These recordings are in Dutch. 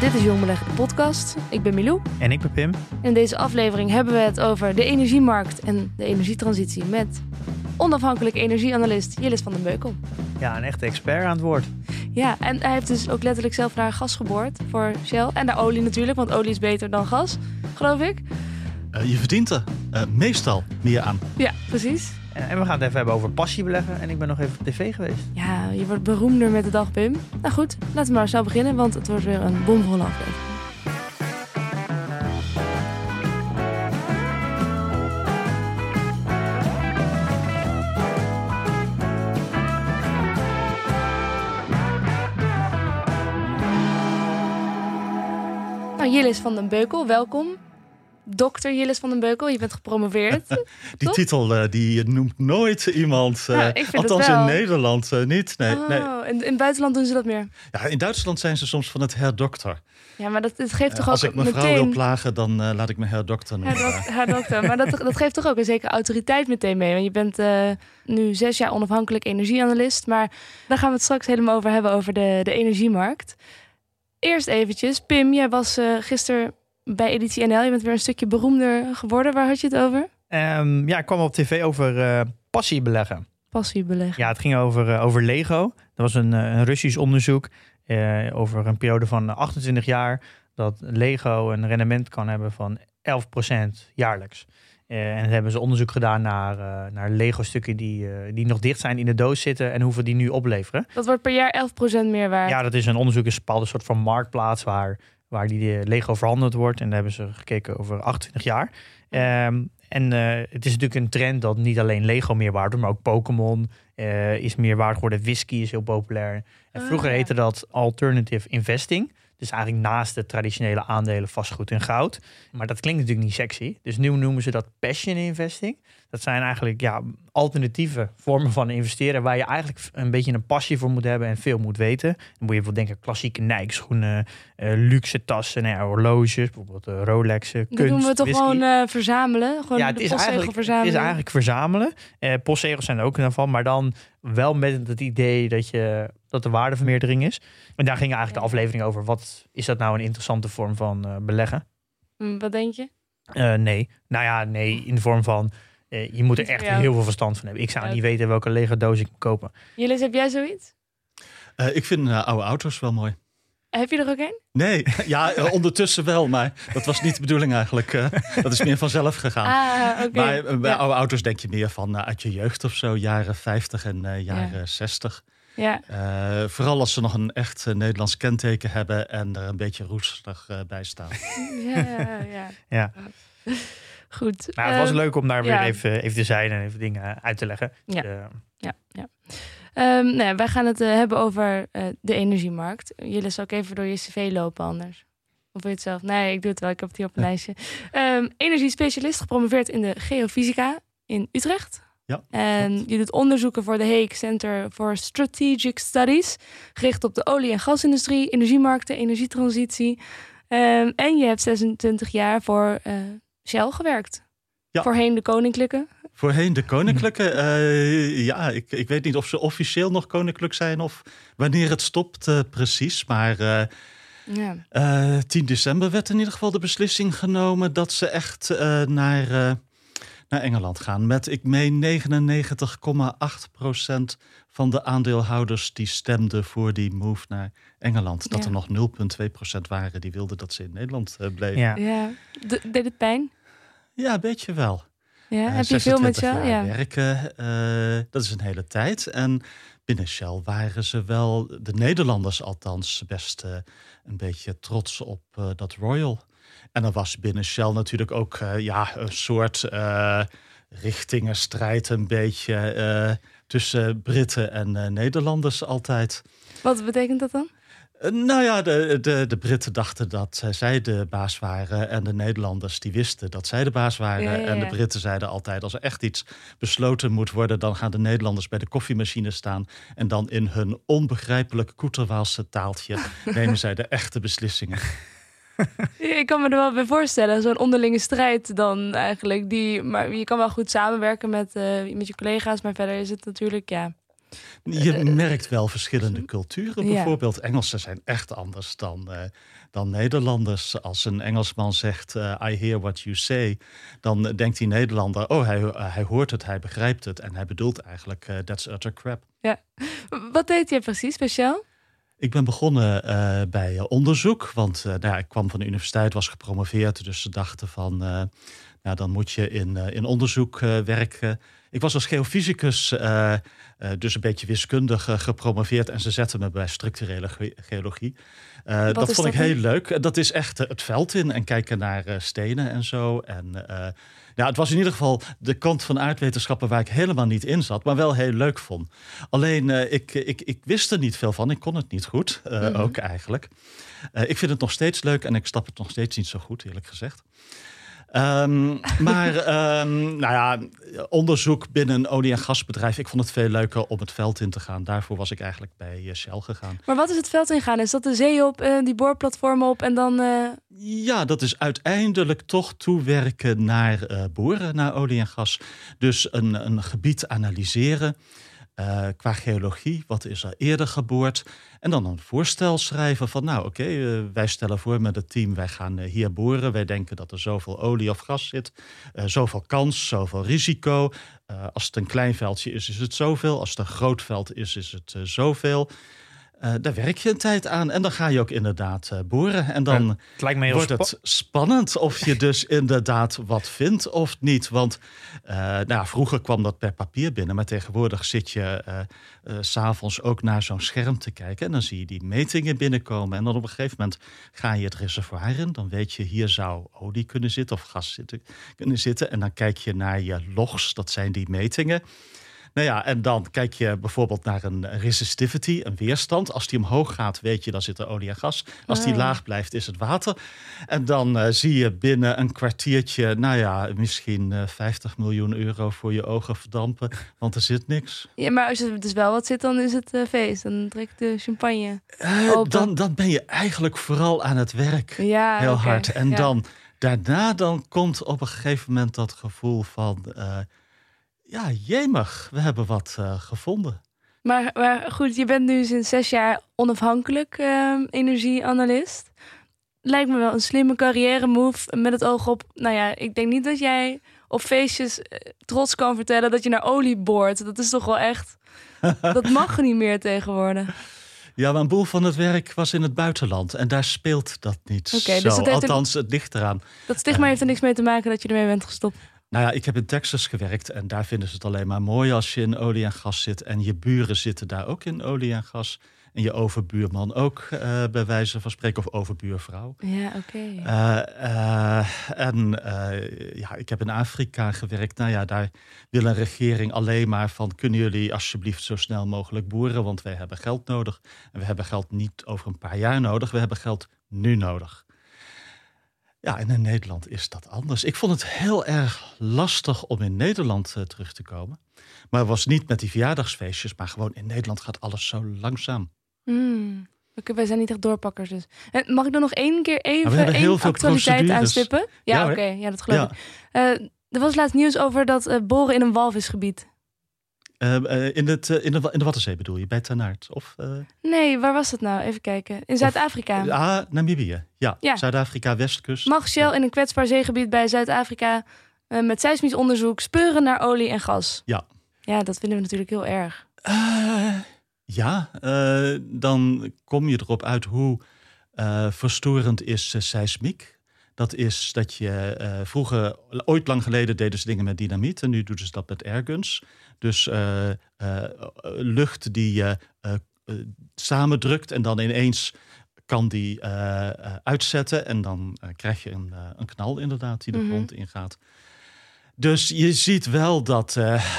Dit is Jong Beleggen, de podcast. Ik ben Milou. En ik ben Pim. In deze aflevering hebben we het over de energiemarkt en de energietransitie met onafhankelijk energieanalist Jillis van den Beukel. Ja, een echte expert aan het woord. Ja, en hij heeft dus ook letterlijk zelf naar gas geboord voor Shell. En naar olie natuurlijk, want olie is beter dan gas, geloof ik. Uh, je verdient er uh, meestal meer aan. Ja, precies. En we gaan het even hebben over passie beleggen. En ik ben nog even op tv geweest. Ja, je wordt beroemder met de dag, Pim. Nou goed, laten we maar snel beginnen, want het wordt weer een bomvolle aflevering. Nou, Jillis van den Beukel, welkom. Dokter Jillis van den Beukel, je bent gepromoveerd. die titel uh, die noemt nooit iemand. Uh, vind althans in Nederland uh, niet. Nee, oh, nee. In, in het buitenland doen ze dat meer. Ja, in Duitsland zijn ze soms van het herdokter. Ja, maar dat, het geeft toch Als ook ik mevrouw meteen... wil plagen, dan laat ik me herdokter noemen. Herdok herdokter. maar dat, dat geeft toch ook een zekere autoriteit meteen mee. Want je bent nu zes jaar onafhankelijk energieanalist. Maar daar gaan we het straks helemaal over hebben, over de, de energiemarkt. Eerst eventjes, Pim, jij was gisteren bij Editie NL. Je bent weer een stukje beroemder geworden. Waar had je het over? Um, ja, ik kwam op tv over uh, passie beleggen. Passie beleggen. Ja, het ging over, uh, over Lego. Dat was een, uh, een Russisch onderzoek uh, over een periode van 28 jaar. Dat Lego een rendement kan hebben van 11% jaarlijks. en dan hebben ze onderzoek gedaan naar, naar Lego-stukken die, die nog dicht zijn in de doos zitten en hoeveel die nu opleveren. Dat wordt per jaar 11% meer waard. Ja, dat is een onderzoek, is een bepaalde soort van marktplaats waar waar die Lego verhandeld wordt. En daar hebben ze gekeken over 28 jaar. Um, en uh, het is natuurlijk een trend dat niet alleen Lego meer waard wordt, maar ook Pokémon uh, is meer waard geworden. Whisky is heel populair. En vroeger Ah, ja. heette dat alternative investing. Dus eigenlijk naast de traditionele aandelen, vastgoed en goud. Maar dat klinkt natuurlijk niet sexy. Dus nu noemen ze dat passion investing. Dat zijn eigenlijk ja, alternatieve vormen van investeren... waar je eigenlijk een beetje een passie voor moet hebben en veel moet weten. Dan moet je bijvoorbeeld denken klassieke Nike schoenen, uh, luxe tassen, nou ja, horloges, bijvoorbeeld uh, Rolexen, kunst, doen we toch whisky. gewoon uh, verzamelen? Gewoon Ja, het is, eigenlijk, het verzamelen? is eigenlijk verzamelen. Eh postzegels zijn er ook een van, maar dan wel met het idee dat, je, dat de waardevermeerdering is. En daar ging eigenlijk de aflevering over. Wat is dat nou een interessante vorm van beleggen? Hm, Wat denk je? Nee. Nou ja, nee, in de vorm van... Uh, je moet er echt heel veel verstand van hebben. Ik zou Ja. niet weten welke lege doos ik moet kopen. Jullie, heb jij zoiets? Uh, ik vind uh, oude auto's wel mooi. Heb je er ook een? Nee, ja, uh, ondertussen wel, maar dat was niet de bedoeling eigenlijk. Uh, dat is meer vanzelf gegaan. Ah, oké. Maar uh, bij Ja. oude auto's denk je meer van uh, uit je jeugd of zo, jaren 50 en uh, jaren Ja. 60. Ja, Uh, vooral als ze nog een echt uh, Nederlands kenteken hebben en er een beetje roestig uh, bij staan. ja, ja. ja. Goed. Maar het was Ehm, leuk om daar weer even, even te zijn en even dingen uit te leggen. Ja. Dus, uh, Ja, ja. Ehm, nou ja, wij gaan het eh, hebben over eh, de energiemarkt. Jullie zal ik even door je cv lopen anders. Of wil je het zelf? Nee, ik doe het wel. Ik heb het hier op een lijstje. Ehm energiespecialist, gepromoveerd in de geofysica in Utrecht. Ja, En klopt. je doet onderzoeken voor de Hague Center for Strategic Studies. Gericht op de olie- en gasindustrie, energiemarkten, energietransitie. En je hebt 26 jaar voor eh, Shell gewerkt. Ja. Voorheen de Koninklijke. Voorheen de koninklijke, uh, ja, ik, ik weet niet of ze officieel nog koninklijk zijn of wanneer het stopt uh, precies. Maar uh, Ja. 10 december werd in ieder geval de beslissing genomen dat ze echt uh, naar, uh, naar Engeland gaan. Met, ik meen, 99,8 procent van de aandeelhouders die stemden voor die move naar Engeland. Dat Ja. er nog 0,2 procent waren die wilden dat ze in Nederland uh, bleven. ja. Ja, deed het pijn? Ja, een beetje wel. Ja, Eh, heb je veel met 26 Shell? jaar Ja. werken, eh, dat is een hele tijd. En binnen Shell waren ze wel, de Nederlanders althans, best eh, een beetje trots op dat Royal. En er was binnen Shell natuurlijk ook ja, een soort richtingenstrijd een beetje tussen Britten en Nederlanders altijd. Wat betekent dat dan? Eh, Nou ja, de, de, de Britten dachten dat zij de baas waren. En de Nederlanders die wisten dat zij de baas waren. Ja, ja, En de. Britten zeiden altijd: als er echt iets besloten moet worden, dan gaan de Nederlanders bij de koffiemachine staan. En dan in hun onbegrijpelijk Koeterwaalse taaltje nemen zij de echte beslissingen. Ja, Ik kan me er wel bij voorstellen, zo'n onderlinge strijd dan eigenlijk. Die, maar je kan wel goed samenwerken met, eh, met je collega's, maar verder is het natuurlijk, ja. Je merkt wel verschillende culturen. Ja. Bijvoorbeeld, Engelsen zijn echt anders dan, eh, dan Nederlanders. Als een Engelsman zegt: eh, I hear what you say, dan denkt die Nederlander: Oh, hij, eh, hij hoort het, hij begrijpt het. En hij bedoelt eigenlijk: eh, That's utter crap. Wat deed jij precies speciaal? Ik ben begonnen eh, bij eh, onderzoek, want eh, nou ja, ik kwam van de universiteit, was gepromoveerd. Dus ze dachten van, eh, nou, dan moet je in, eh, in onderzoek eh, werken. Ik was als geofysicus, eh, eh, dus een beetje wiskundig eh, gepromoveerd. En ze zetten me bij structurele ge- geologie. Dat vond dat ik heel leuk. Dat is echt het veld in en kijken naar stenen en zo. En ja, het was in ieder geval de kant van aardwetenschappen waar ik helemaal niet in zat, maar wel heel leuk vond. Alleen, ik, ik, ik wist er niet veel van. Ik kon het niet goed, Mhm. ook eigenlijk. Ik vind het nog steeds leuk en ik stap het nog steeds niet zo goed, eerlijk gezegd. Ehm, maar ehm, nou ja, onderzoek binnen een olie- en gasbedrijf. Ik vond het veel leuker om het veld in te gaan. Daarvoor was ik eigenlijk bij eh, Shell gegaan. Maar wat is het veld ingaan? Is dat de zee op, eh, die boorplatformen op en dan... eh, Ja, dat is uiteindelijk toch toewerken naar boeren, naar olie en gas. Dus een, een gebied analyseren eh, qua geologie. Wat is er eerder geboord? En dan een voorstel schrijven van, nou oké, eh, wij stellen voor met het team, wij gaan eh, hier boren. Wij denken dat er zoveel olie of gas zit, zoveel kans, zoveel risico. Als het een klein veldje is, is het zoveel. Als het een groot veld is, is het zoveel. Eh, daar werk je een tijd aan en dan ga je ook inderdaad eh, boren. En dan Het lijkt me heel wordt spa- het spannend of je dus inderdaad wat vindt of niet. Want eh, nou, vroeger kwam dat per papier binnen, maar tegenwoordig zit je s s'avonds ook naar zo'n scherm te kijken. En dan zie je die metingen binnenkomen. En dan op een gegeven moment ga je het reservoir in. Dan weet je, hier zou olie kunnen zitten of gas zitten, kunnen zitten. En dan kijk je naar je logs, dat zijn die metingen. Nou ja, en dan kijk je bijvoorbeeld naar een resistivity, een weerstand. Als die omhoog gaat, weet je, dan zit er olie en gas. Als die Ah. laag blijft, is het water. En dan eh, zie je binnen een kwartiertje, nou ja, misschien eh, 50 miljoen euro voor je ogen verdampen. Want er zit niks. ja, maar als er dus wel wat zit, dan is het eh, feest. Dan trekt de champagne. Dan, dan ben je eigenlijk vooral aan het werk. Ja, heel hard. En Ja. dan daarna dan komt op een gegeven moment dat gevoel van... eh, ja, jemig, we hebben wat eh, gevonden. Maar, maar goed, je bent nu sinds zes jaar onafhankelijk ehm, energieanalist. Lijkt me wel een slimme carrière move met het oog op... Nou ja, ik denk niet dat jij op feestjes eh, trots kan vertellen dat je naar olie boort. Dat is toch wel echt... dat mag niet meer tegenwoordig. Ja, maar een boel van het werk was in het buitenland. En daar speelt dat niet Oké, dus het een- Althans, het ligt eraan. Dat stigma heeft er niks mee te maken dat je ermee bent gestopt. Nou ja, ik heb in Texas gewerkt en daar vinden ze het alleen maar mooi als je in olie en gas zit. En je buren zitten daar ook in olie en gas. En je overbuurman ook, eh, bij wijze van spreken, of overbuurvrouw. Ja, oké. Eh, eh, en ja, ik heb in Afrika gewerkt. Nou ja, daar wil een regering alleen maar van... kunnen jullie alsjeblieft zo snel mogelijk boeren... want wij hebben geld nodig. En we hebben geld niet over een paar jaar nodig. We hebben geld nu nodig. Ja, en in Nederland is dat anders. Ik vond het heel erg lastig om in Nederland eh, terug te komen. Maar het was niet met die verjaardagsfeestjes... maar gewoon in Nederland gaat alles zo langzaam. Oké, wij zijn niet echt doorpakkers dus. En mag ik dan nog één keer even Nou, één actualiteit aanstippen? Ja, Ja, oké. Ja, dat geloof Ja. ik. Eh, er was laatst nieuws over dat eh, boren in een walvisgebied. Eh, eh, in, het, eh, in, de, in de Waddenzee bedoel je, bij Tanaard? Of, Nee, waar was dat nou? Even kijken. In Zuid-Afrika. Ah, Namibië. Ja, Ja. Zuid-Afrika, Westkust. Mag Shell in een kwetsbaar zeegebied bij Zuid-Afrika met seismisch onderzoek speuren naar olie en gas? Ja. Ja, dat vinden we natuurlijk heel erg. Ja, dan kom je erop uit hoe verstorend is seismiek. Dat is dat je eh, vroeger, ooit lang geleden deden ze dingen met dynamiet en nu doen ze dat met airguns. Dus eh, eh, lucht die je samendrukt en dan ineens kan die uitzetten en dan krijg je een, een knal inderdaad die de Mhm. grond ingaat. Dus je ziet wel dat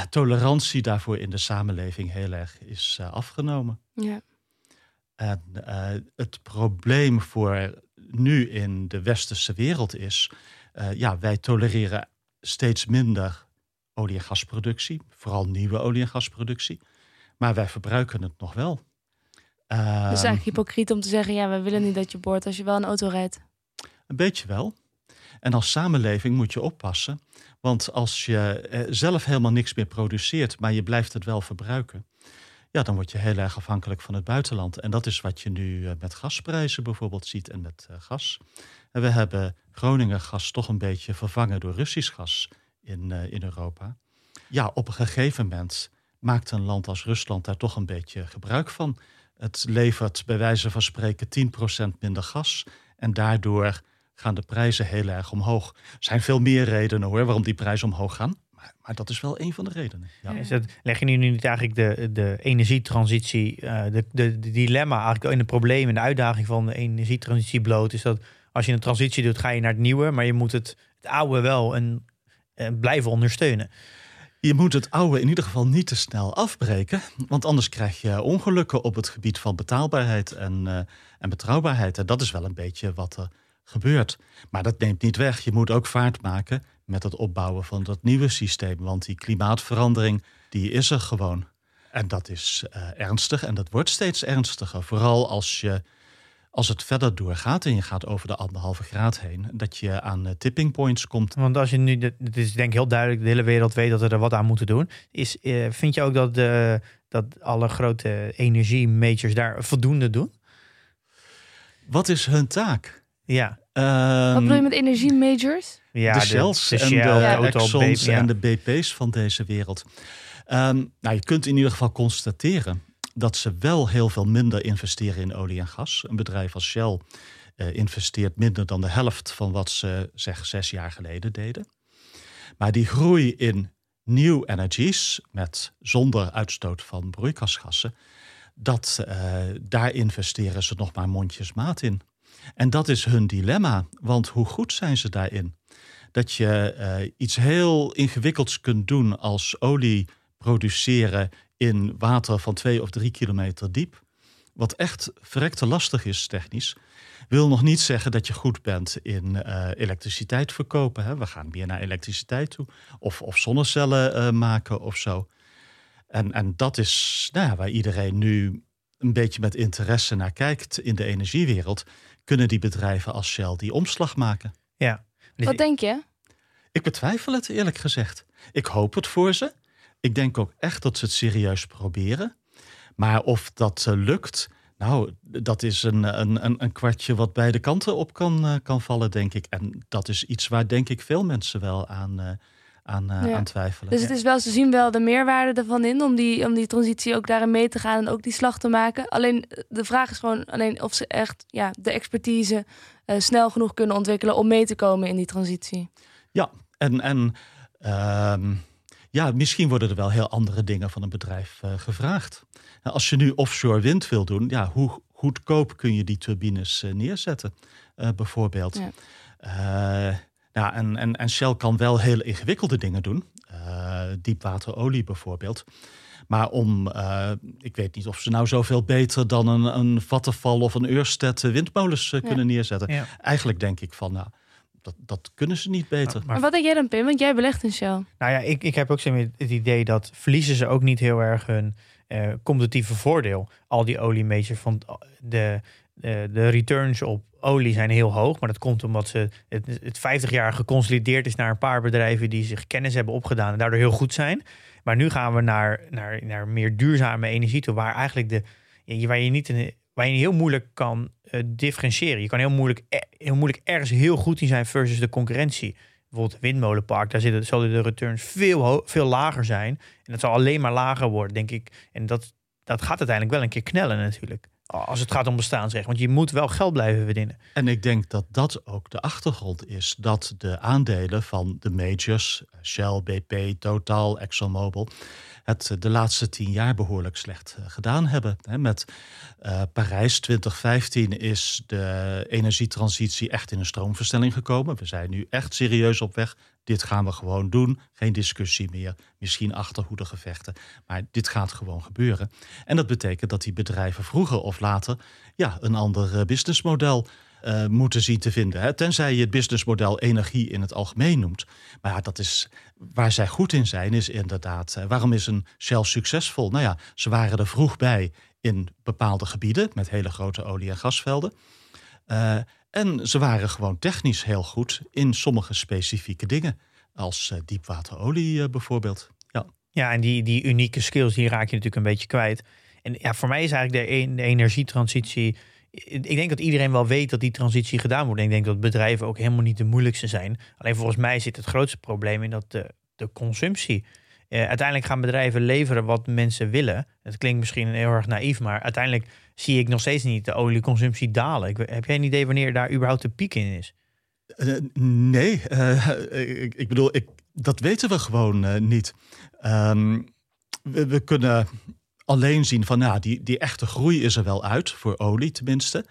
tolerantie daarvoor in de samenleving heel erg is afgenomen. Ja. En het probleem voor nu in de westerse wereld is, uh, ja, wij tolereren steeds minder olie- en gasproductie, vooral nieuwe olie- en gasproductie. Maar wij verbruiken het nog wel. Uh, het is eigenlijk hypocriet om te zeggen, ja, we willen niet dat je boort als je wel een auto rijdt. Een beetje wel. En als samenleving moet je oppassen. Want als je zelf helemaal niks meer produceert, maar je blijft het wel verbruiken, ja, dan word je heel erg afhankelijk van het buitenland. En dat is wat je nu met gasprijzen bijvoorbeeld ziet en met gas. En we hebben Groningen gas toch een beetje vervangen door Russisch gas in, uh, in Europa. Ja, op een gegeven moment maakt een land als Rusland daar toch een beetje gebruik van. Het levert bij wijze van spreken 10% minder gas. En daardoor gaan de prijzen heel erg omhoog. Er zijn veel meer redenen hoor waarom die prijzen omhoog gaan. Maar, dat is wel een van de redenen. Ja. Is dat, leg je nu niet eigenlijk de, de energietransitie, uh, de, de, de, dilemma, eigenlijk in de problemen en de uitdaging van de energietransitie bloot? Is dat als je een transitie doet, ga je naar het nieuwe, maar je moet het, het oude wel en, en blijven ondersteunen. Je moet het oude in ieder geval niet te snel afbreken, want anders krijg je ongelukken op het gebied van betaalbaarheid en, uh, en betrouwbaarheid. En dat is wel een beetje wat er gebeurt. Maar dat neemt niet weg. Je moet ook vaart maken met het opbouwen van dat nieuwe systeem, want die klimaatverandering die is er gewoon. En dat is uh, ernstig en dat wordt steeds ernstiger. Vooral als je als het verder doorgaat en je gaat over de anderhalve graad heen, dat je aan tipping points komt. Want als je nu, het is denk ik heel duidelijk, de hele wereld weet dat we er wat aan moeten doen. Is, eh, vind je ook dat, de, dat alle grote energiemajors daar voldoende doen? Wat is hun taak? Ja. Um, wat bedoel je met energiemajors? Ja, de, Shells en de. Exxons ja. en de BP's van deze wereld. Um, nou, je kunt in ieder geval constateren dat ze wel heel veel minder investeren in olie en gas. Een bedrijf als Shell uh, investeert minder dan de helft van wat ze zeg zes jaar geleden deden. Maar die groei in new energies, met zonder uitstoot van broeikasgassen, dat, uh, daar investeren ze nog maar mondjesmaat in. En dat is hun dilemma, want hoe goed zijn ze daarin? Dat je uh, iets heel ingewikkelds kunt doen als olie produceren in water van twee of drie kilometer diep. Wat echt verrekte lastig is technisch. Wil nog niet zeggen dat je goed bent in uh, elektriciteit verkopen. Hè. We gaan meer naar elektriciteit toe. Of, of zonnecellen uh, maken of zo. En, en dat is nou ja, waar iedereen nu een beetje met interesse naar kijkt in de energiewereld. Kunnen die bedrijven als Shell die omslag maken? Ja. Wat denk je? Ik betwijfel het eerlijk gezegd. Ik hoop het voor ze. Ik denk ook echt dat ze het serieus proberen. Maar of dat uh, lukt, nou, dat is een, een, een kwartje wat beide kanten op kan, uh, kan vallen, denk ik. En dat is iets waar, denk ik, veel mensen wel aan, uh, aan, ja. aan twijfelen. Dus het is wel, ze zien wel de meerwaarde ervan in om die, om die transitie ook daarin mee te gaan en ook die slag te maken. Alleen de vraag is gewoon alleen of ze echt ja, de expertise snel genoeg kunnen ontwikkelen om mee te komen in die transitie. Ja, en. en uh, ja, misschien worden er wel heel andere dingen van een bedrijf uh, gevraagd. Nou, als je nu offshore wind wil doen, ja, hoe goedkoop kun je die turbines uh, neerzetten, uh, bijvoorbeeld? Ja. ja, en, en, en Shell kan wel heel ingewikkelde dingen doen, diepwaterolie bijvoorbeeld. Maar om, ik weet niet of ze nou zoveel beter dan een, een Vattenfall of een Ørsted windmolens ja. kunnen neerzetten. Ja. Eigenlijk denk ik van, nou, dat, dat kunnen ze niet beter. Maar, maar wat denk jij dan, Pim? Want jij belegt in Shell. Nou ja, ik, ik heb ook het idee dat verliezen ze ook niet heel erg hun uh, competitieve voordeel. Al die oliemajors van de, de, de returns op olie zijn heel hoog. Maar dat komt omdat ze het, het 50 jaar geconsolideerd is naar een paar bedrijven die zich kennis hebben opgedaan en daardoor heel goed zijn. Maar nu gaan we naar, naar, naar meer duurzame energie toe, waar eigenlijk de, waar je niet waar je heel moeilijk kan uh, differentiëren. Je kan heel moeilijk, heel moeilijk ergens heel goed in zijn versus de concurrentie. Bijvoorbeeld windmolenpark, daar zitten, zullen de returns veel, veel lager zijn. En dat zal alleen maar lager worden, denk ik. En dat, dat gaat uiteindelijk wel een keer knellen natuurlijk. Als het gaat om bestaansrecht. Want je moet wel geld blijven verdienen. En ik denk dat dat ook de achtergrond is. Dat de aandelen van de majors, Shell, BP, Total, ExxonMobil het de laatste tien jaar behoorlijk slecht gedaan hebben. Met Parijs 2015 is de energietransitie echt in een stroomverstelling gekomen. We zijn nu echt serieus op weg dit gaan we gewoon doen. Geen discussie meer. Misschien achterhoedegevechten. Maar dit gaat gewoon gebeuren. En dat betekent dat die bedrijven vroeger of later ja, een ander eh, businessmodel uh, moeten zien te vinden. Hè? Tenzij je het businessmodel energie in het algemeen noemt. Maar ja, dat is waar zij goed in zijn, is inderdaad. Uh, waarom is een Shell succesvol? Nou ja, ze waren er vroeg bij in bepaalde gebieden met hele grote olie- en gasvelden. En ze waren gewoon technisch heel goed in sommige specifieke dingen. Als uh, diepwaterolie uh, bijvoorbeeld. Ja, ja en die, die unieke skills die raak je natuurlijk een beetje kwijt. En ja, voor mij is eigenlijk de, de energietransitie. Ik denk dat iedereen wel weet dat die transitie gedaan wordt. Ik denk dat bedrijven ook helemaal niet de moeilijkste zijn. Alleen volgens mij zit het grootste probleem in dat de, de consumptie. Uh, uiteindelijk gaan bedrijven leveren wat mensen willen. Het klinkt misschien heel erg naïef, maar uiteindelijk zie ik nog steeds niet de olieconsumptie dalen. Heb jij een idee wanneer daar überhaupt de piek in is? Uh, nee, uh, ik, bedoel, ik, dat weten we gewoon niet. Um, we, kunnen alleen zien van, ja, die, die echte groei is er wel uit, voor olie tenminste.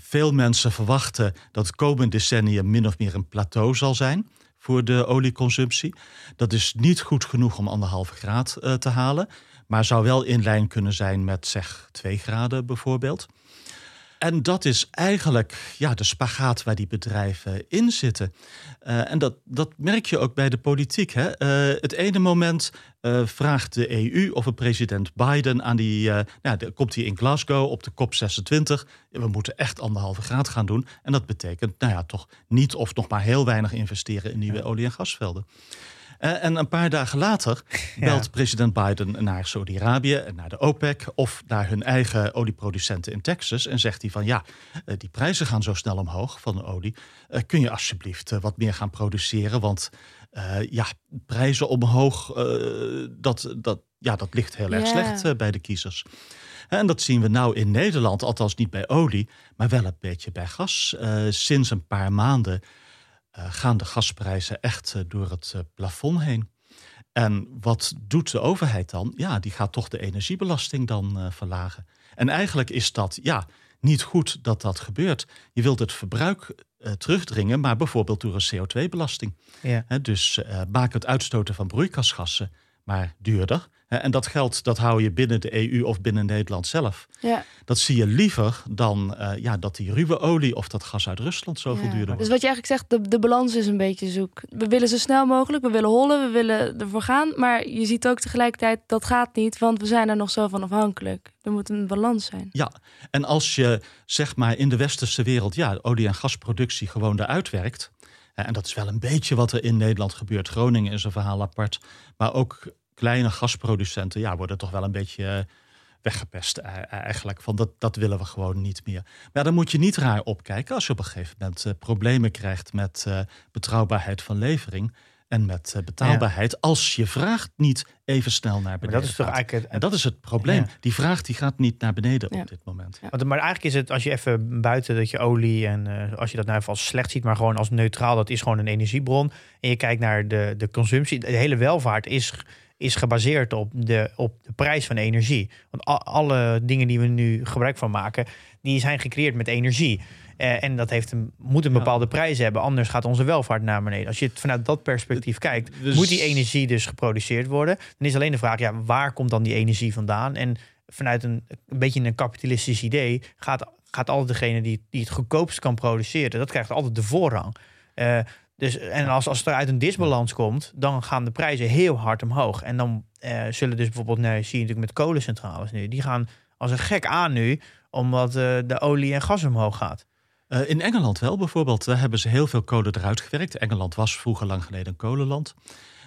Veel mensen verwachten dat het komende decennium min of meer een plateau zal zijn voor de olieconsumptie. Dat is niet goed genoeg om anderhalve graad uh, te halen, maar zou wel in lijn kunnen zijn met zeg 2 graden bijvoorbeeld. En dat is eigenlijk ja, de spagaat waar die bedrijven in zitten. Uh, en dat, dat merk je ook bij de politiek. Hè? Uh, het ene moment uh, vraagt de EU of een president Biden aan die. nou, de, komt hij in Glasgow op de COP26. We moeten echt anderhalve graad gaan doen. En dat betekent, nou ja, toch niet of nog maar heel weinig investeren in nieuwe olie- en gasvelden. Uh, en een paar dagen later belt ja. president Biden naar Saudi-Arabië en naar de OPEC of naar hun eigen olieproducenten in Texas en zegt hij van ja, uh, die prijzen gaan zo snel omhoog van de olie. Kun je alsjeblieft wat meer gaan produceren? Want ja, prijzen omhoog, dat, dat, ja, dat ligt heel erg yeah. slecht bij de kiezers. En dat zien we nou in Nederland, althans niet bij olie, maar wel een beetje bij gas. sinds een paar maanden gaan de gasprijzen echt uh, door het uh, plafond heen. En wat doet de overheid dan? Ja, die gaat toch de energiebelasting dan verlagen. En eigenlijk is dat ja, niet goed dat dat gebeurt. Je wilt het verbruik terugdringen, maar bijvoorbeeld door een CO2-belasting. Ja. dus maak het uitstoten van broeikasgassen maar duurder. En dat geld dat hou je binnen de EU of binnen Nederland zelf. Ja. Dat zie je liever dan uh, ja, dat die ruwe olie of dat gas uit Rusland zoveel ja. duurder wordt. Dus wat je eigenlijk zegt, de, de balans is een beetje zoek. We willen zo snel mogelijk, we willen hollen, we willen ervoor gaan. Maar je ziet ook tegelijkertijd, dat gaat niet, want we zijn er nog zo van afhankelijk. Er moet een balans zijn. Ja, en als je zeg maar in de westerse wereld ja, olie- en gasproductie gewoon eruit werkt... En dat is wel een beetje wat er in Nederland gebeurt. Groningen is een verhaal apart. Maar ook kleine gasproducenten ja, worden toch wel een beetje weggepest eigenlijk. Van dat, dat willen we gewoon niet meer. Maar dan moet je niet raar opkijken als je op een gegeven moment problemen krijgt met betrouwbaarheid van levering en met uh, betaalbaarheid. Ja. Als je vraagt niet even snel naar beneden. Dat is toch eigenlijk het, en dat is het probleem. Ja. Die vraag die gaat niet naar beneden op dit moment. Maar, maar eigenlijk is het, als je even buiten dat je olie en uh, als je dat nou even als slecht ziet, maar gewoon als neutraal, dat is gewoon een energiebron. En je kijkt naar de, de consumptie. De hele welvaart is is gebaseerd op de, op de prijs van energie. Want alle dingen die we nu gebruik van maken, die zijn gecreëerd met energie. Uh, en dat heeft een, moet een bepaalde ja. prijs hebben, anders gaat onze welvaart naar beneden. Als je het vanuit dat perspectief kijkt, dus... moet die energie dus geproduceerd worden. Dan is alleen de vraag, ja, waar komt dan die energie vandaan? En vanuit een, een beetje een kapitalistisch idee gaat, gaat altijd degene die, die het goedkoopst kan produceren, dat krijgt altijd de voorrang. Uh, dus, en als, als het er uit een disbalans komt, dan gaan de prijzen heel hard omhoog. En dan uh, zullen dus bijvoorbeeld, nee, zie je natuurlijk met kolencentrales nu, die gaan als een gek aan nu, omdat uh, de olie en gas omhoog gaat. Uh, in Engeland wel bijvoorbeeld, daar hebben ze heel veel kolen eruit gewerkt. Engeland was vroeger lang geleden een kolenland.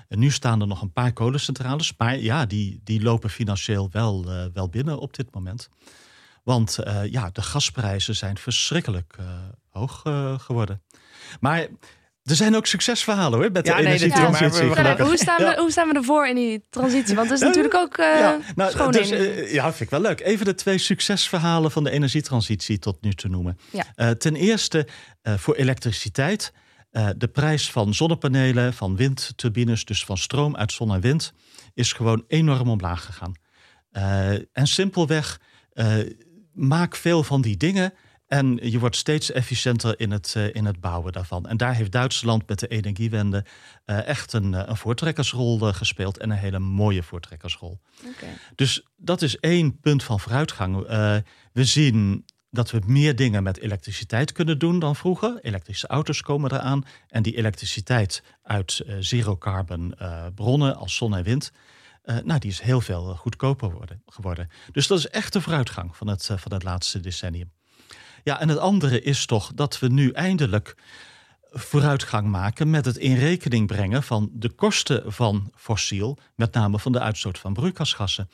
En nu staan er nog een paar kolencentrales, maar ja, die, die lopen financieel wel, wel binnen op dit moment. Want ja, de gasprijzen zijn verschrikkelijk hoog geworden. Maar er zijn ook succesverhalen hoor, met de ja, energietransitie. Nee, ja, hoe, staan we, ja. hoe staan we ervoor in die transitie? Want dat is natuurlijk ook uh, ja, nou, dus, uh, ja, vind ik wel leuk. Even de twee succesverhalen van de energietransitie tot nu te noemen. Ja. Uh, ten eerste voor elektriciteit Uh, de prijs van zonnepanelen, van windturbines, dus van stroom uit zon en wind, is gewoon enorm omlaag gegaan. Uh, en simpelweg, maak veel van die dingen en je wordt steeds efficiënter in het, uh, in het bouwen daarvan. En daar heeft Duitsland met de energiewende uh, echt een, uh, een voortrekkersrol gespeeld. En een hele mooie voortrekkersrol. Okay. Dus dat is één punt van vooruitgang. we zien dat we meer dingen met elektriciteit kunnen doen dan vroeger. Elektrische auto's komen eraan. En die elektriciteit uit zero-carbon bronnen als zon en wind. nou, die is heel veel goedkoper worden, geworden. Dus dat is echt de vooruitgang van het, van het laatste decennium. Ja, en het andere is toch dat we nu eindelijk vooruitgang maken met het in rekening brengen van de kosten van fossiel, met name van de uitstoot van broeikasgassen.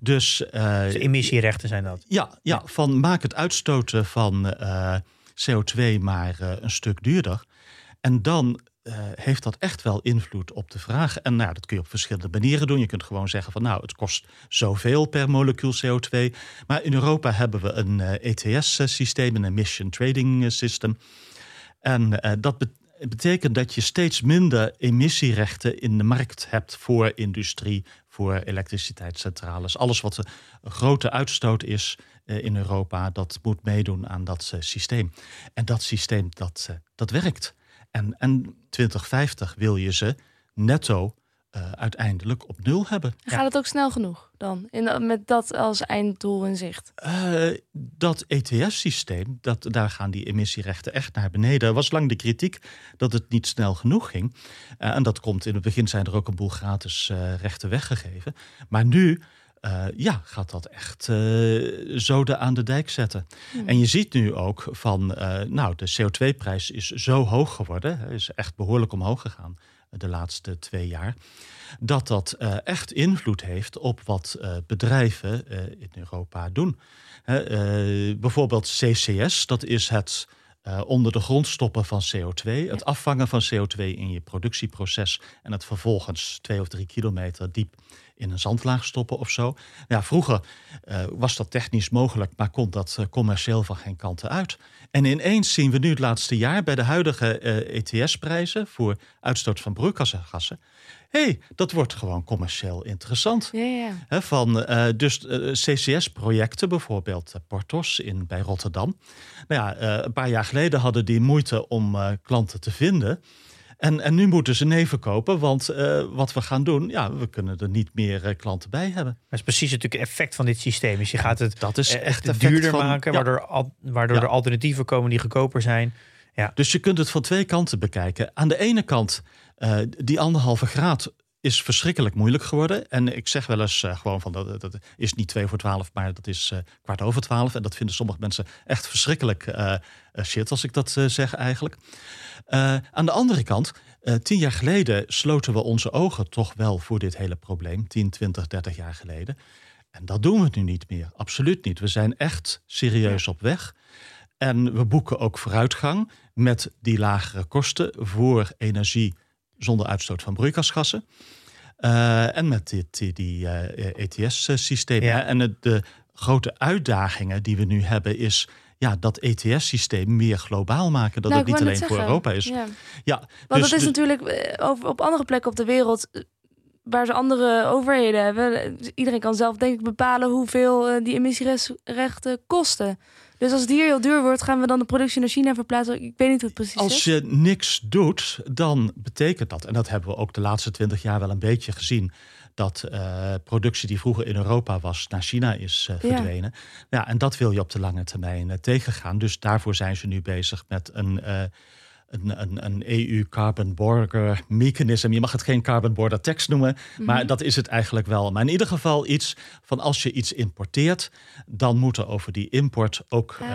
Dus, uh, emissierechten zijn dat? Ja, ja, van maak het uitstoten van uh, CO2 maar uh, een stuk duurder. En dan uh, heeft dat echt wel invloed op de vraag. En nou, dat kun je op verschillende manieren doen. Je kunt gewoon zeggen van nou, het kost zoveel per molecuul CO2. Maar in Europa hebben we een ETS-systeem, een Emission Trading System. En dat betekent dat je steeds minder emissierechten in de markt hebt voor industrie, voor elektriciteitscentrales. Alles wat een grote uitstoot is in Europa, dat moet meedoen aan dat systeem. En dat systeem, dat, dat werkt. En, en 2050 wil je ze netto uh, uiteindelijk op nul hebben. Gaat het ook snel genoeg dan? In, met dat als einddoel in zicht? Uh, dat ETS-systeem, dat, daar gaan die emissierechten echt naar beneden. Er was lang de kritiek dat het niet snel genoeg ging. Uh, en dat komt in het begin zijn er ook een boel gratis rechten weggegeven. Maar nu uh, ja, gaat dat echt uh, zoden aan de dijk zetten. Hmm. En je ziet nu ook van, uh, nou, de CO2-prijs is zo hoog geworden, is echt behoorlijk omhoog gegaan de laatste twee jaar, dat dat echt invloed heeft op wat bedrijven in Europa doen. bijvoorbeeld CCS, dat is het onder de grond stoppen van CO2, het afvangen van CO2 in je productieproces en het vervolgens twee of drie kilometer diep in een zandlaag stoppen of zo. Ja, vroeger uh, was dat technisch mogelijk, maar kon dat uh, commercieel van geen kanten uit. En ineens zien we nu het laatste jaar bij de huidige eh, ETS-prijzen voor uitstoot van broeikasgassen. Hé, hey, dat wordt gewoon commercieel interessant. Ja, ja. He, van dus CCS-projecten, bijvoorbeeld Portos in, bij Rotterdam. Nou ja, een paar jaar geleden hadden die moeite om klanten te vinden. En, en nu moeten ze nee verkopen, want uh, wat we gaan doen, ja, we kunnen er niet meer uh, klanten bij hebben. Dat is precies natuurlijk het effect van dit systeem. Dus je gaat het dat is eh, echt duurder van, maken, ja. waardoor, al, waardoor ja. er alternatieven komen die goedkoper zijn. Ja. Dus je kunt het van twee kanten bekijken. Aan de ene kant, uh, die anderhalve graad is verschrikkelijk moeilijk geworden. En ik zeg wel eens uh, gewoon van dat, dat is niet twee voor twaalf, maar dat is uh, kwart over twaalf. En dat vinden sommige mensen echt verschrikkelijk uh, shit als ik dat zeg eigenlijk. aan de andere kant, tien jaar geleden sloten we onze ogen toch wel voor dit hele probleem. 10, 20, 30 jaar geleden. En dat doen we nu niet meer. Absoluut niet. We zijn echt serieus op weg. En we boeken ook vooruitgang met die lagere kosten voor energie zonder uitstoot van broeikasgassen. Uh, en met dit, die, die uh, eh, ETS-systeem. Ja. En de grote uitdagingen die we nu hebben is ja, dat ETS-systeem meer globaal maken. Dat nou, het niet alleen voor Europa is. Ja, ja Want dus, dat is natuurlijk eh, over, op andere plekken op de wereld waar ze andere overheden hebben. Iedereen kan zelf denk ik bepalen hoeveel die emissierechten kosten. Dus als het hier heel duur wordt, gaan we dan de productie naar China verplaatsen? Ik weet niet hoe het precies als is. Als je niks doet, dan betekent dat, en dat hebben we ook de laatste twintig jaar wel een beetje gezien, dat uh, productie die vroeger in Europa was, naar China is uh, verdwenen. Ja. ja. en dat wil je op de lange termijn uh, tegengaan. Dus daarvoor zijn ze nu bezig met een een, een, een EU carbon border mechanism. Je mag het geen carbon border tax noemen, maar mhm. dat is het eigenlijk wel. Maar in ieder geval iets van als je iets importeert, dan moet er over die import ook ah.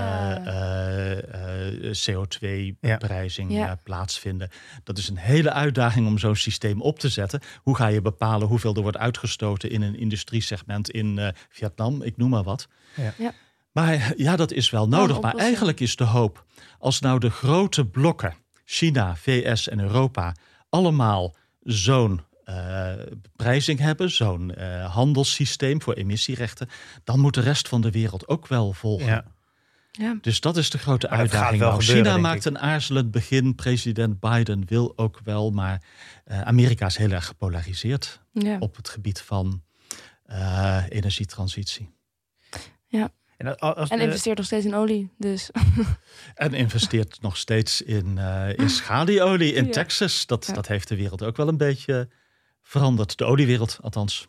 uh, uh, CO2-beprijzing ja. plaatsvinden. Dat is een hele uitdaging om zo'n systeem op te zetten. Hoe ga je bepalen hoeveel er wordt uitgestoten in een industriesegment in Vietnam, ik noem maar wat. Ja. Maar ja, dat is wel nodig. Maar eigenlijk is de hoop, als nou de grote blokken China, VS en Europa allemaal zo'n uh, prijzing hebben, zo'n uh, handelssysteem voor emissierechten, dan moet de rest van de wereld ook wel volgen. Ja. Ja. Dus dat is de grote Maar uitdaging. Nou, gebeuren, China maakt ik. een aarzelend begin. President Biden wil ook wel, maar eh, Amerika is heel erg gepolariseerd Ja. op het gebied van eh, energietransitie. En, als- de- investeert nog steeds in olie. Dus En investeert nog steeds in, eh in schalieolie in Ja. Texas. Dat, Ja. dat heeft de wereld ook wel een beetje veranderd. De oliewereld althans.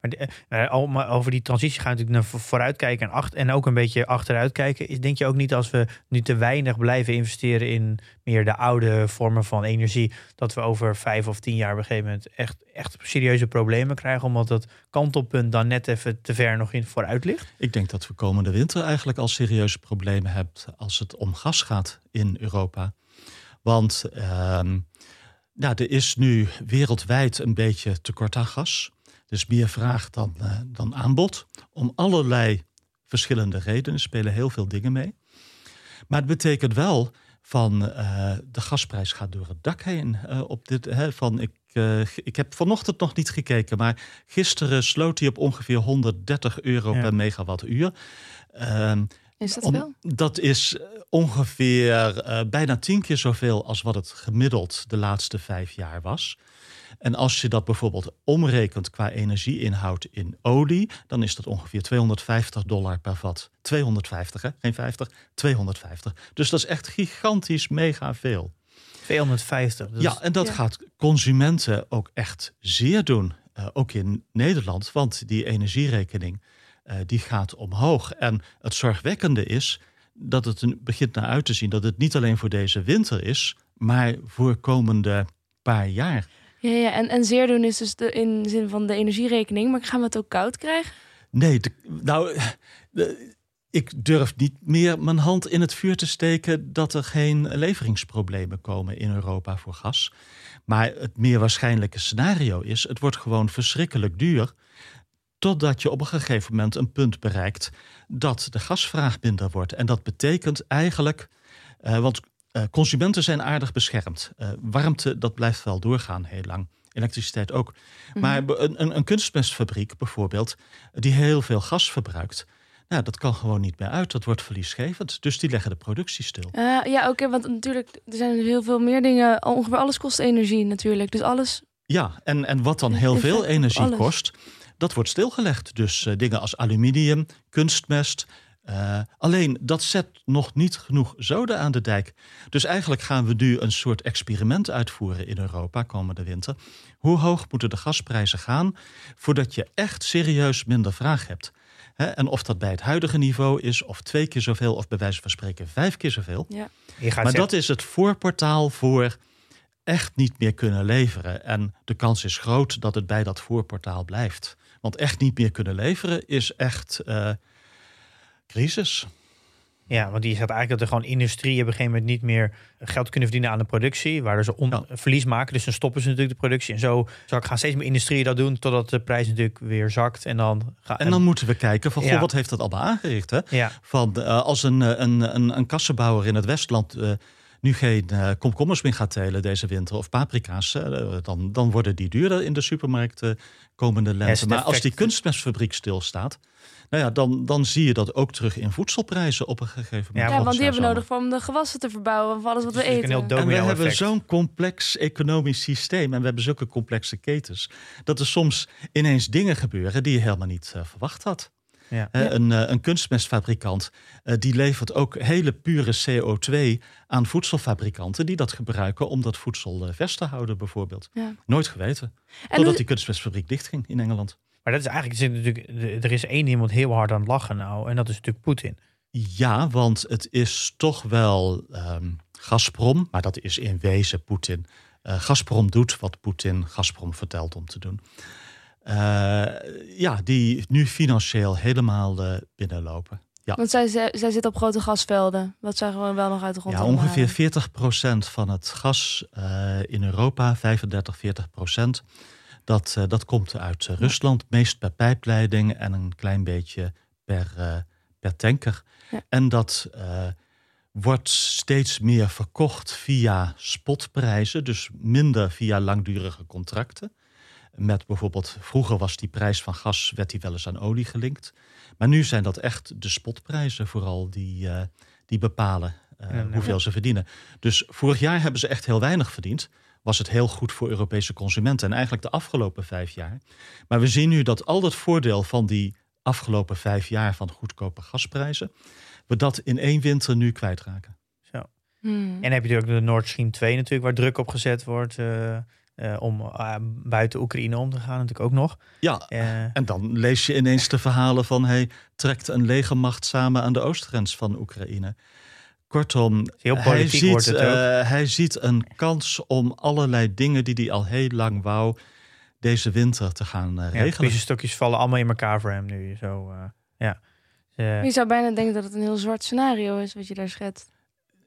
Eh, al- maar over die transitie gaan we natuurlijk naar vo- vooruitkijken en, achter, en ook een beetje achteruit kijken. Is, denk je ook niet als we nu te weinig blijven investeren in meer de oude vormen van energie, dat we over vijf of tien jaar op een gegeven moment echt, echt serieuze problemen krijgen, omdat dat kantelpunt dan net even te ver nog in vooruit ligt? Ik denk dat we komende winter eigenlijk al serieuze problemen hebben als het om gas gaat in Europa. Want ehm, ja, er is nu wereldwijd een beetje tekort aan gas. Dus meer vraag dan, eh, dan aanbod. Om allerlei verschillende redenen spelen heel veel dingen mee. Maar het betekent wel van eh, de gasprijs gaat door het dak heen. eh, op dit, hè, van ik, eh, ik heb vanochtend nog niet gekeken, maar gisteren sloot hij op ongeveer 130 euro Ja. per megawattuur. Ehm, is dat om- wel? dat is ongeveer eh, bijna tien keer zoveel als wat het gemiddeld de laatste vijf jaar was. En als je dat bijvoorbeeld omrekent qua energieinhoud in olie, dan is dat ongeveer 250 dollar per vat. 250, hè? geen 50, 250. Dus dat is echt gigantisch mega veel. 250. Dat is- Ja, en dat Ja. gaat consumenten ook echt zeer doen. Eh, ook in Nederland, want die energierekening eh, die gaat omhoog. En het zorgwekkende is dat het een, begint naar uit te zien dat het niet alleen voor deze winter is, maar voor komende paar jaar. Ja. En, en zeer doen is dus in de zin van de energierekening. Maar gaan we het ook koud krijgen? Nee, nou, ik durf niet meer mijn hand in het vuur te steken dat er geen leveringsproblemen komen in Europa voor gas. Maar het meer waarschijnlijke scenario is: het wordt gewoon verschrikkelijk duur. Totdat je op een gegeven moment een punt bereikt dat de gasvraag minder wordt. En dat betekent eigenlijk, eh, want eh, consumenten zijn aardig beschermd. Eh, warmte, dat blijft wel doorgaan heel lang. Elektriciteit ook. Maar be- een, een, een kunstmestfabriek bijvoorbeeld, die heel veel gas verbruikt. Nou, dat kan gewoon niet meer uit. Dat wordt verliesgevend. Dus die leggen de productie stil. Eh, ja, oké, want natuurlijk, er zijn heel veel meer dingen. Ongeveer alles kost energie natuurlijk. Dus alles. Ja, en, en wat dan heel veel energie kost, dat wordt stilgelegd. Dus dingen als aluminium, kunstmest. Eh, alleen dat zet nog niet genoeg zoden aan de dijk. Dus eigenlijk gaan we nu een soort experiment uitvoeren in Europa komende winter. Hoe hoog moeten de gasprijzen gaan voordat je echt serieus minder vraag hebt? Hè, en of dat bij het huidige niveau is, of twee keer zoveel, of bij wijze van spreken vijf keer zoveel. Ja. Maar zeggen- dat is het voorportaal voor echt niet meer kunnen leveren. En de kans is groot dat het bij dat voorportaal blijft. Want echt niet meer kunnen leveren is echt eh, crisis. Ja, want die zegt eigenlijk dat er gewoon industrie op een gegeven moment niet meer geld kunnen verdienen aan de productie, waardoor ze on- Ja. verlies maken. Dus dan stoppen ze natuurlijk de productie. En zo gaan steeds meer industrieën dat doen, totdat de prijs natuurlijk weer zakt. En dan ga, En dan moeten we kijken van, goh, wat heeft dat allemaal aangericht? Hè? ja, Van, eh, als een, eh, een, een, een kassenbouwer in het Westland eh, nu geen komkommers meer gaat telen deze winter of paprika's, dan, dan worden die duurder in de supermarkt eh, komende lente. Maar als die kunstmestfabriek stilstaat, nou ja, dan, dan zie je dat ook terug in voedselprijzen op een gegeven moment. Ja, want die hebben we nodig voor om de gewassen te verbouwen. Van alles wat we eten. een heel En we hebben zo'n complex economisch systeem en we hebben zulke complexe ketens, dat er soms ineens dingen gebeuren die je helemaal niet eh, verwacht had. Ja. Ja. Een, eh, een kunstmestfabrikant eh, die levert ook hele pure CO2 aan voedselfabrikanten die dat gebruiken om dat voedsel eh, vers te houden, bijvoorbeeld. Ja. Nooit geweten. En Totdat hoe- die kunstmestfabriek dichtging in Engeland. Maar dat is eigenlijk, er zit natuurlijk, er is één iemand heel hard aan het lachen nou, en dat is natuurlijk Poetin. Ja, want het is toch wel ehm, Gazprom, maar dat is in wezen Poetin. Eh Gazprom doet wat Poetin Gazprom vertelt om te doen. Eh, ja, die nu financieel helemaal eh, binnenlopen. Want zij, zij, zij zit op grote gasvelden. Wat zij gewoon wel nog uit de grond Ja, ongeveer 40% van het gas eh, in Europa, 35, 40%, dat, eh, dat komt uit eh, Rusland. Meest per pijpleiding en een klein beetje per, eh, per tanker. Ja. En dat eh, wordt steeds meer verkocht via spotprijzen, dus minder via langdurige contracten. met bijvoorbeeld, vroeger was die prijs van gas, werd die wel eens aan olie gelinkt. Maar nu zijn dat echt de spotprijzen vooral die, uh, die bepalen uh, ja, hoeveel ze verdienen. Dus vorig jaar hebben ze echt heel weinig verdiend. Was het heel goed voor Europese consumenten. En eigenlijk de afgelopen vijf jaar. Maar we zien nu dat al dat voordeel van die afgelopen vijf jaar van goedkope gasprijzen. we dat in één winter nu kwijtraken. Zo. Hmm. En heb je natuurlijk de Nord Stream 2 natuurlijk, waar druk op gezet wordt. Uh, uh, om uh, buiten Oekraïne om te gaan, natuurlijk ook nog. Ja, en dan lees je ineens de verhalen van... hij trekt een legermacht samen aan de oostgrens van Oekraïne. Kortom, heel hij, ziet, hij ziet een kans om allerlei dingen die hij al heel lang wou... deze winter te gaan uh, regelen. Deze stukjes vallen allemaal in elkaar voor hem nu. Zo, ja. je zou bijna denken dat het een heel zwart scenario is wat je daar schetst.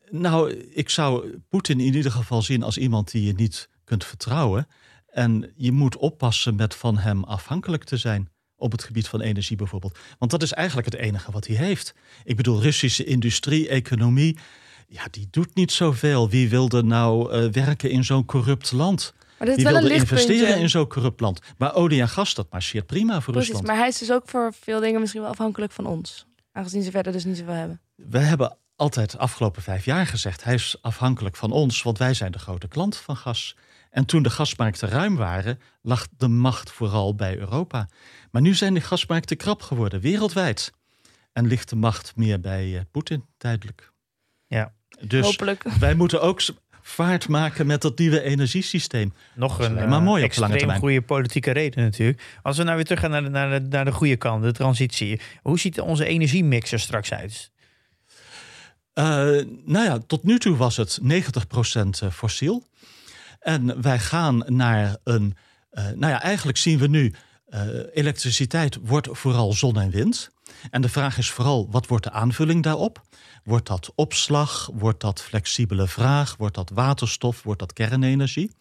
Nou, ik zou Poetin in ieder geval zien als iemand die je niet kunt vertrouwen. En je moet oppassen met van hem afhankelijk te zijn. Op het gebied van energie bijvoorbeeld. Want dat is eigenlijk het enige wat hij heeft. Ik bedoel, Russische industrie, economie. Ja, die doet niet zoveel. Wie wilde nou uh, werken in zo'n corrupt land? Maar dat Wie wel wilde een investeren in zo'n corrupt land? Maar olie en gas, dat marcheert prima voor Precies, Rusland. Maar hij is dus ook voor veel dingen misschien wel afhankelijk van ons. Aangezien ze verder dus niet zoveel hebben. We hebben altijd de afgelopen vijf jaar gezegd... hij is afhankelijk van ons, want wij zijn de grote klant van gas. En toen de gasmarkten ruim waren, lag de macht vooral bij Europa. Maar nu zijn de gasmarkten krap geworden, wereldwijd. En ligt de macht meer bij uh, Poetin tijdelijk. Ja, dus Hopelijk. wij moeten ook vaart maken met dat nieuwe energiesysteem. Nog een maar mooi op lange termijn. goede politieke reden natuurlijk. Als we nou weer terug gaan naar de, naar de, naar de goede kant, de transitie. Hoe ziet onze energiemix er straks uit? Uh, nou ja, tot nu toe was het 90% fossiel. En wij gaan naar een. Uh, nou ja, eigenlijk zien we nu. Uh, elektriciteit wordt vooral zon en wind. En de vraag is vooral: wat wordt de aanvulling daarop? Wordt dat opslag? Wordt dat flexibele vraag? Wordt dat waterstof? Wordt dat kernenergie?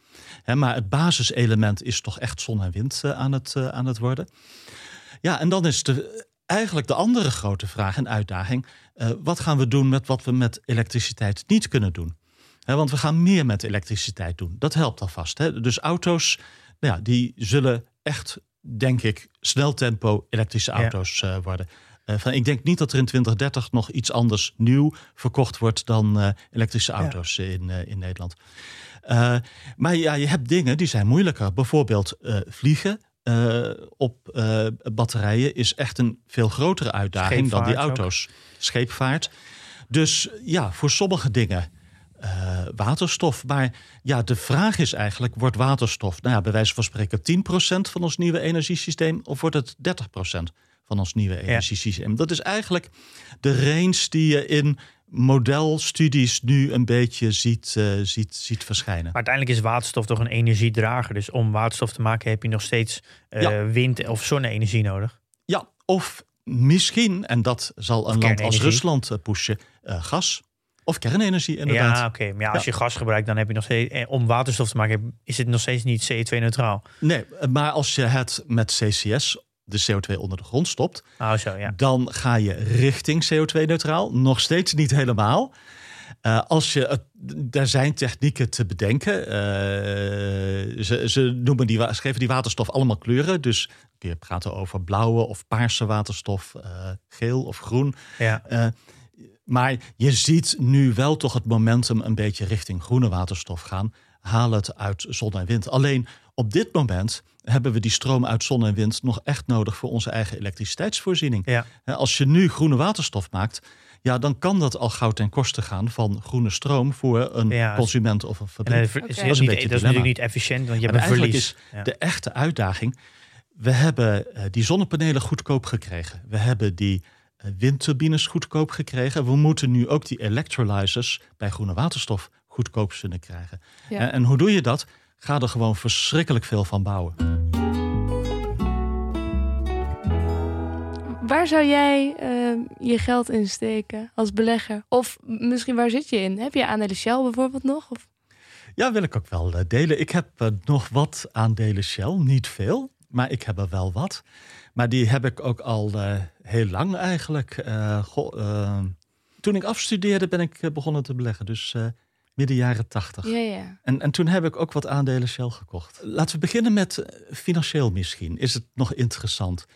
Maar het basiselement is toch echt zon en wind uh, aan, het, aan het worden. Ja, en dan is de, eigenlijk de andere grote vraag en uitdaging: wat gaan we doen met wat we met elektriciteit niet kunnen doen? Want we gaan meer met elektriciteit doen. Dat helpt alvast. Hè? Dus auto's, nou ja, die zullen echt, denk ik, snel tempo elektrische auto's uh, worden. Uh, van, ik denk niet dat er in 2030 nog iets anders nieuw verkocht wordt dan uh, elektrische auto's ja. in, in Nederland. maar ja, je hebt dingen die zijn moeilijker. Bijvoorbeeld vliegen. op batterijen is echt een veel grotere uitdaging dan die auto's. Ook. Scheepvaart. Dus ja, voor sommige dingen uh, waterstof. Maar ja, de vraag is eigenlijk, wordt waterstof, nou ja, bij wijze van spreken 10% van ons nieuwe energiesysteem of wordt het 30% van ons nieuwe energiesysteem? Ja. Dat is eigenlijk de range die je in modelstudies nu een beetje ziet, uh, ziet, ziet verschijnen. Maar uiteindelijk is waterstof toch een energiedrager. Dus om waterstof te maken heb je nog steeds uh, ja. wind- of zonne-energie nodig. Ja, of misschien, en dat zal een land als Rusland pushen, gas. Of kernenergie, inderdaad. Ja, oké. Okay. Maar ja, als je gas gebruikt, dan heb je nog steeds... Eh, om waterstof te maken, is het nog steeds niet CO2-neutraal. Nee, maar als je het met CCS, de CO2 onder de grond stopt... Oh, zo, ja. dan ga je richting CO2-neutraal. Nog steeds niet helemaal. Uh, als je, er zijn technieken te bedenken. Uh, ze, ze noemen die, geven die waterstof allemaal kleuren. Dus kun je praten over blauwe of paarse waterstof, uh, geel of groen. Ja. Maar je ziet nu wel toch het momentum een beetje richting groene waterstof gaan. Haal het uit zon en wind. Alleen op dit moment hebben we die stroom uit zon en wind nog echt nodig voor onze eigen elektriciteitsvoorziening. Ja. Als je nu groene waterstof maakt, ja, dan kan dat al gauw ten koste gaan van groene stroom voor een ja, consument of een fabriek. Dat is, okay. dat is, niet, dat is natuurlijk niet efficiënt, want je hebt een verlies. is ja. de echte uitdaging. We hebben uh, die zonnepanelen goedkoop gekregen. We hebben die windturbines goedkoop gekregen. We moeten nu ook die electrolyzers bij groene waterstof goedkoop kunnen krijgen. Ja. En, en, hoe doe je dat? Ga er gewoon verschrikkelijk veel van bouwen. Waar zou jij uh, je geld in steken als belegger? Of misschien waar zit je in? Heb je aandelen Shell bijvoorbeeld nog? Of? Ja, wil ik ook wel uh, delen. Ik heb uh, nog wat aandelen Shell, niet veel, maar ik heb er wel wat. Maar die heb ik ook al uh, heel lang eigenlijk. Uh, goh, uh, toen ik afstudeerde ben ik begonnen te beleggen. Dus midden jaren tachtig. Ja, ja. En, en toen heb ik ook wat aandelen Shell gekocht. Laten we beginnen met eh, financieel misschien. Is het nog interessant?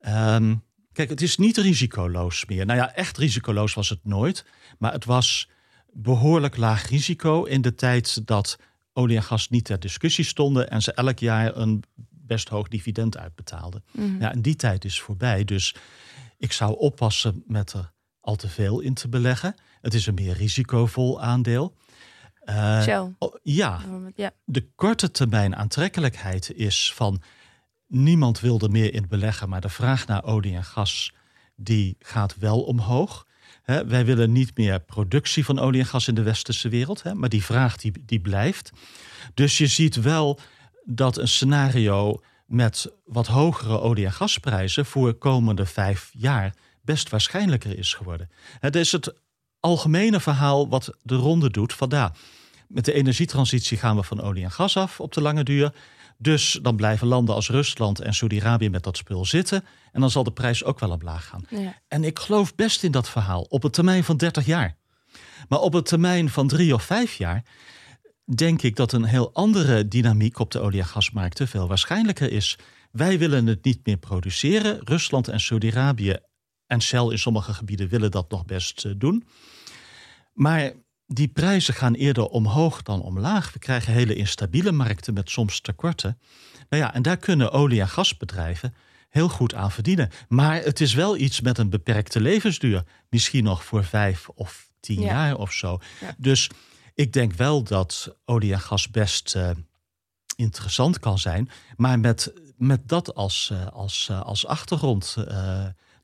Ehm, kijk, het is niet risicoloos meer. Nou ja, echt risicoloos was het nooit. Maar het was behoorlijk laag risico in de tijd dat olie en gas niet ter discussie stonden en ze elk jaar een best hoog dividend uitbetaalden. Mhm. Ja, en die tijd is voorbij. Dus ik zou oppassen met er al te veel in te beleggen. Het is een meer risicovol aandeel. Eh, Shell. oh, ja, de korte termijn aantrekkelijkheid is van niemand wil er meer in beleggen, maar de vraag naar olie en gas die gaat wel omhoog. Wij willen niet meer productie van olie en gas in de westerse wereld, maar die vraag die, die blijft. Dus je ziet wel dat een scenario met wat hogere olie- en gasprijzen voor komende vijf jaar best waarschijnlijker is geworden. Het is het algemene verhaal wat de ronde doet. Van ja, met de energietransitie gaan we van olie en gas af op de lange duur. Dus dan blijven landen als Rusland en Saudi-Arabië met dat spul zitten. En dan zal de prijs ook wel omlaag gaan. Ja. En ik geloof best in dat verhaal op een termijn van 30 jaar. Maar op een termijn van drie of vijf jaar denk ik dat een heel andere dynamiek op de olie- en gasmarkten veel waarschijnlijker is. Wij willen het niet meer produceren. Rusland en Saudi-Arabië en Shell in sommige gebieden willen dat nog best eh, doen. Maar die prijzen gaan eerder omhoog dan omlaag. We krijgen hele instabiele markten met soms tekorten. Nou ja, en daar kunnen olie- en gasbedrijven heel goed aan verdienen. Maar het is wel iets met een beperkte levensduur. Misschien nog voor vijf of tien Ja. jaar of zo. Ja. Dus ik denk wel dat olie en gas best eh, interessant kan zijn. Maar met, met dat als, eh, als, eh, als achtergrond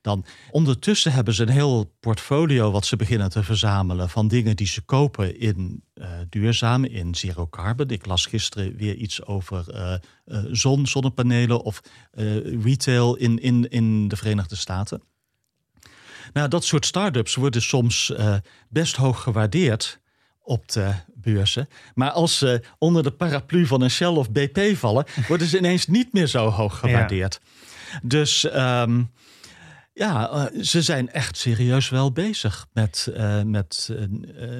dan. Ondertussen hebben ze een heel portfolio wat ze beginnen te verzamelen van dingen die ze kopen in eh duurzame, in zero carbon. Ik las gisteren weer iets over zon, zonnepanelen of retail in, in, in de Verenigde Staten. Nou, dat soort start-ups worden soms best hoog gewaardeerd op de beurzen. Maar als ze onder de paraplu van een Shell of BP vallen, worden ze ineens niet meer zo hoog gewaardeerd. Dus ehm, ja, eh, ze zijn echt serieus wel bezig met, eh, met eh,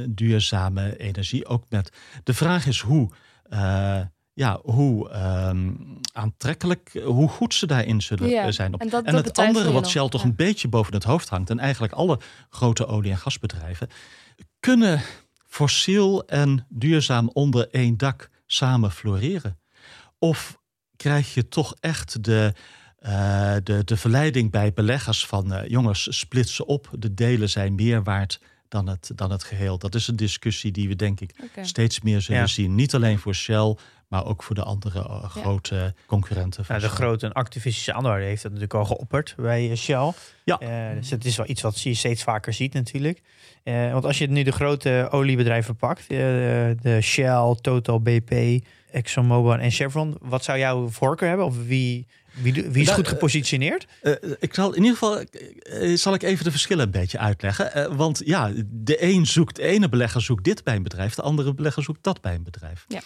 duurzame energie. Ook met de vraag is hoe. eh, ja, hoe ehm, aantrekkelijk, hoe goed ze daarin zullen Ja, zijn. en dat- dat het andere wat nog, Shell toch ja. een beetje boven het hoofd hangt, en eigenlijk alle grote olie- en gasbedrijven, kunnen fossiel en duurzaam onder één dak samen floreren? Of krijg je toch echt de, eh, de, de verleiding bij beleggers van eh, jongens, splitsen op, de delen zijn meer waard dan het, dan het geheel? Dat is een discussie die we denk ik steeds meer zullen Ja. zien. Niet alleen voor Shell, maar ook voor de andere eh, grote concurrenten. van Nou, de grote en activistische aandeelhouder heeft dat natuurlijk al geopperd bij eh, Shell. Ja. Eh, dus het is wel iets wat je steeds vaker ziet natuurlijk. Eh, want als je nu de grote oliebedrijven pakt, eh, de Shell, Total, BP, ExxonMobil en Chevron, wat zou jouw voorkeur hebben? Of wie, wie, wie is Nou, goed eh, gepositioneerd? Eh, ik zal in ieder geval eh, zal ik even de verschillen een beetje uitleggen. Eh, want ja, de een zoekt, de ene belegger zoekt dit bij een bedrijf, de andere belegger zoekt dat bij een bedrijf. Ja.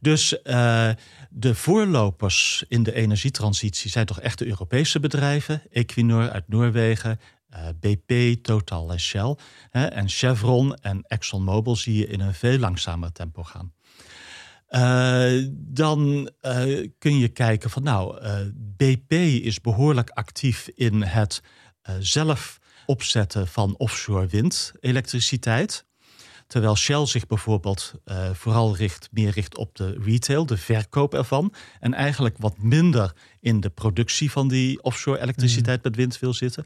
Dus eh, de voorlopers in de energietransitie zijn toch echt de Europese bedrijven. Equinor uit Noorwegen, eh, BP, Total en Shell. Hè, en Chevron en ExxonMobil zie je in een veel langzamer tempo gaan. Eh, dan eh, kun je kijken van nou, eh, BP is behoorlijk actief in het zelf opzetten van offshore windelektriciteit. Terwijl Shell zich bijvoorbeeld vooral richt, meer richt op de retail, de verkoop ervan. En eigenlijk wat minder in de productie van die offshore elektriciteit met wind wil zitten.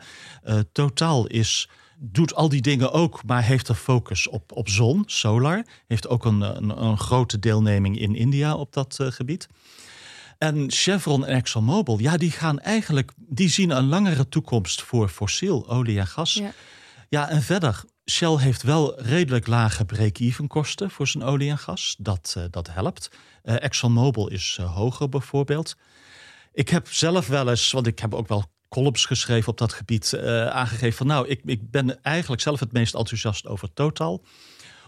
Totaal is, doet al die dingen ook, maar heeft er focus op, op zon, solar. Heeft ook een, een, een grote deelneming in India op dat eh, gebied. En Chevron en ExxonMobil, ja, die gaan eigenlijk, die zien een langere toekomst voor fossiel, olie en gas. Ja. Ja, en verder, Shell heeft wel redelijk lage break-even kosten voor zijn olie en gas. Dat, eh, dat helpt. Eh, ExxonMobil is hoger bijvoorbeeld. Ik heb zelf wel eens, want ik heb ook wel columns geschreven op dat gebied, eh, aangegeven van nou, ik, ik ben eigenlijk zelf het meest enthousiast over Total.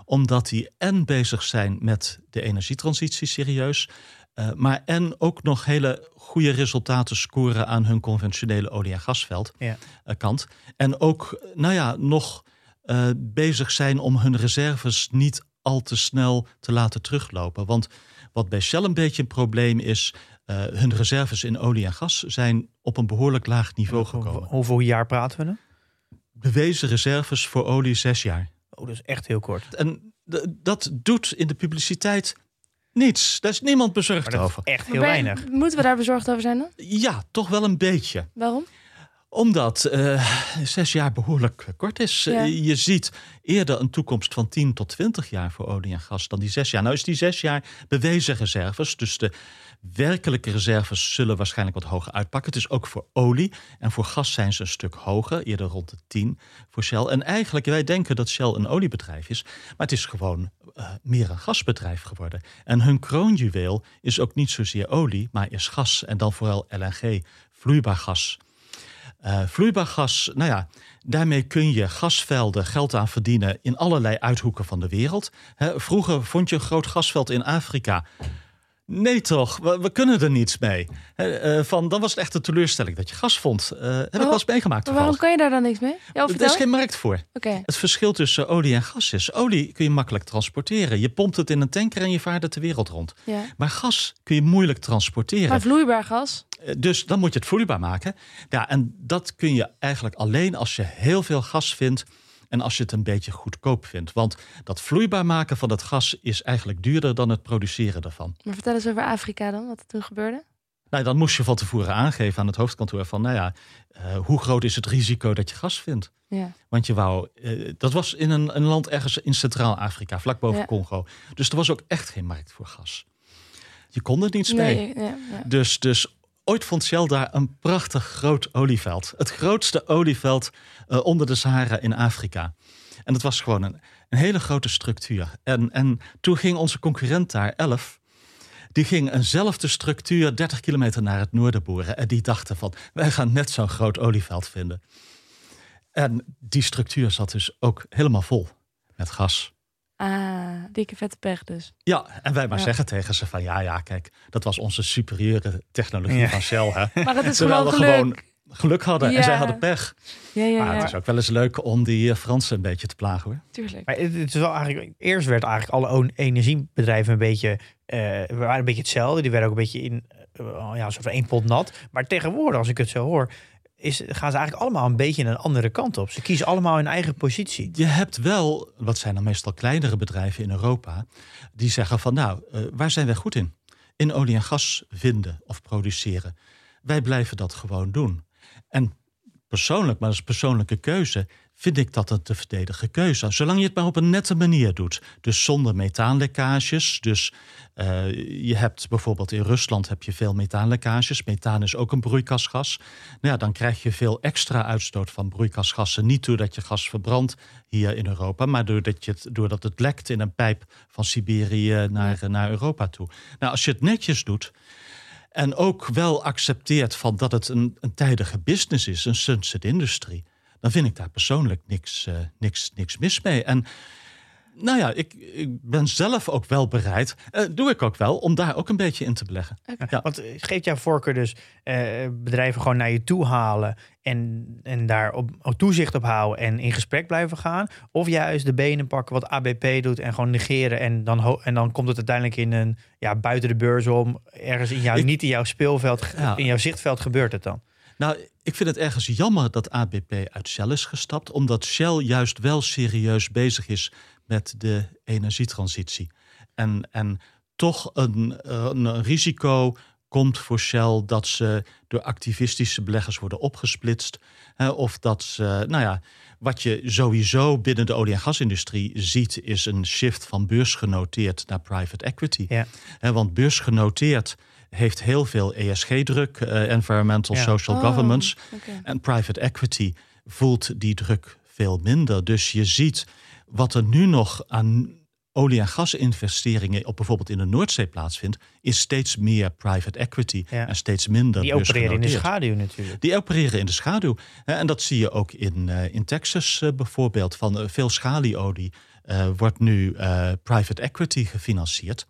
Omdat die en bezig zijn met de energietransitie serieus. eh, maar en ook nog hele goede resultaten scoren aan hun conventionele olie- en gasveld Ja. eh, kant. En ook, nou ja, nog bezig zijn om hun reserves niet al te snel te laten teruglopen. Want wat bij Shell een beetje een probleem is, uh, hun reserves in olie en gas zijn op een behoorlijk laag niveau gekomen. Hoeveel jaar praten we dan? Bewezen reserves voor olie zes jaar. Oh, dat is echt heel kort. En dat doet in de publiciteit niets. Daar is niemand bezorgd over. Echt heel weinig. Moeten we daar bezorgd over zijn dan? Ja, toch wel een beetje. Waarom? Omdat uh, zes jaar behoorlijk kort is. Eh, je ziet eerder een toekomst van 10 tot 20 jaar voor olie en gas dan die zes jaar. Nou is die zes jaar bewezen reserves. Dus de werkelijke reserves zullen waarschijnlijk wat hoger uitpakken. Het is ook voor olie. En voor gas zijn ze een stuk hoger, eerder rond de 10 voor Shell. En eigenlijk, wij denken dat Shell een oliebedrijf is. Maar het is gewoon uh, meer een gasbedrijf geworden. En hun kroonjuweel is ook niet zozeer olie, maar is gas. En dan vooral LNG, vloeibaar gas. Uh, vloeibaar gas, nou ja, daarmee kun je gasvelden geld aan verdienen in allerlei uithoeken van de wereld. vroeger vond je een groot gasveld in Afrika. Nee toch, we, kunnen er niets mee. Uh, van, dan was het echt een teleurstelling dat je gas vond. Uh, heb ik wel eens meegemaakt. Waarom kan je daar dan niks mee? Ja, er is geen markt voor. Okay. Het verschil tussen olie en gas is... olie kun je makkelijk transporteren. Je pompt het in een tanker en je vaart het de wereld rond. Ja. Maar gas kun je moeilijk transporteren. Maar vloeibaar gas? Eh, dus dan moet je het vloeibaar maken. Ja, en dat kun je eigenlijk alleen als je heel veel gas vindt en als je het een beetje goedkoop vindt. Want dat vloeibaar maken van het gas is eigenlijk duurder dan het produceren ervan. Maar vertel eens over Afrika dan, wat er toen gebeurde. Nou, dan moest je van tevoren aangeven aan het hoofdkantoor van, nou ja, uh, hoe groot is het risico dat je gas vindt? Ja. Want je wou, uh, dat was in een, een, land ergens in Centraal-Afrika, vlak boven ja. Congo. Dus er was ook echt geen markt voor gas. Je kon er niets nee, mee. Ja, dus, dus Ooit vond Shell daar een prachtig groot olieveld. Het grootste olieveld uh, onder de Sahara in Afrika. En dat was gewoon een, een hele grote structuur. En, en toen ging onze concurrent daar, Elf, die ging eenzelfde structuur 30 kilometer naar het noorden boeren. En die dachten van, wij gaan net zo'n groot olieveld vinden. En die structuur zat dus ook helemaal vol met gas. Ah, dikke vette pech dus. Ja, en wij maar zeggen tegen ze van ja, ja, kijk, dat was onze superieure technologie ja. van Shell. Hè? Maar het is Terwijl gewoon we geluk. gewoon geluk hadden Ja. en zij hadden pech. Ja, ja, Maar ja. het is ook wel eens leuk om die eh, Fransen een beetje te plagen hoor. Tuurlijk. Maar het, het is wel eigenlijk, eerst werd eigenlijk alle energiebedrijven een beetje, eh, we waren een beetje hetzelfde. Die werden ook een beetje in, eh, ja, een soort van één pot nat. Maar tegenwoordig, als ik het zo hoor, is, gaan ze eigenlijk allemaal een beetje een andere kant op. Ze kiezen allemaal hun eigen positie. Je hebt wel, wat zijn dan meestal kleinere bedrijven in Europa, die zeggen van nou, eh, waar zijn wij goed in? In olie en gas vinden of produceren. Wij blijven dat gewoon doen. En persoonlijk, maar dat is persoonlijke keuze, vind ik dat een te verdedigen keuze. Zolang je het maar op een nette manier doet. Dus zonder methaanlekkages. Dus eh, je hebt bijvoorbeeld in Rusland heb je veel methaanlekkages. Methaan is ook een broeikasgas. Nou ja, dan krijg je veel extra uitstoot van broeikasgassen. Niet doordat je gas verbrandt hier in Europa, maar doordat, je het, doordat het lekt in een pijp van Siberië naar, naar Europa toe. Nou, als je het netjes doet. En ook wel accepteert van dat het een, een tijdige business is, een sunset industrie. Dan vind ik daar persoonlijk niks, uh, niks, niks mis mee. En nou ja, ik, ik ben zelf ook wel bereid, uh, doe ik ook wel, om daar ook een beetje in te beleggen. Okay. Ja. Want geeft jouw voorkeur dus uh, bedrijven gewoon naar je toe halen en, en daar op, op, toezicht op houden en in gesprek blijven gaan? Of juist de benen pakken wat ABP doet en gewoon negeren en dan, en dan komt het uiteindelijk in een, ja, buiten de beurs om, ergens in jouw, ik, niet in jouw speelveld, ja. in jouw zichtveld gebeurt het dan? Nou, ik vind het ergens jammer dat ABP uit Shell is gestapt, omdat Shell juist wel serieus bezig is met de energietransitie. En, en toch een, een risico komt voor Shell dat ze door activistische beleggers worden opgesplitst. Hè, of dat ze, nou ja, wat je sowieso binnen de olie- en gasindustrie ziet, is een shift van beursgenoteerd naar private equity. Ja. Hè, want beursgenoteerd heeft heel veel ESG-druk, uh, environmental Ja. social Oh, governance. En private equity voelt die druk veel minder. Dus je ziet wat er nu nog aan olie- en gasinvesteringen op bijvoorbeeld in de Noordzee plaatsvindt, is steeds meer private equity Ja. en steeds minder Die opereren in de schaduw natuurlijk. Die opereren in de schaduw. En dat zie je ook in, eh, in Texas eh, bijvoorbeeld. Van eh, veel schalieolie eh, wordt nu eh, private equity gefinancierd.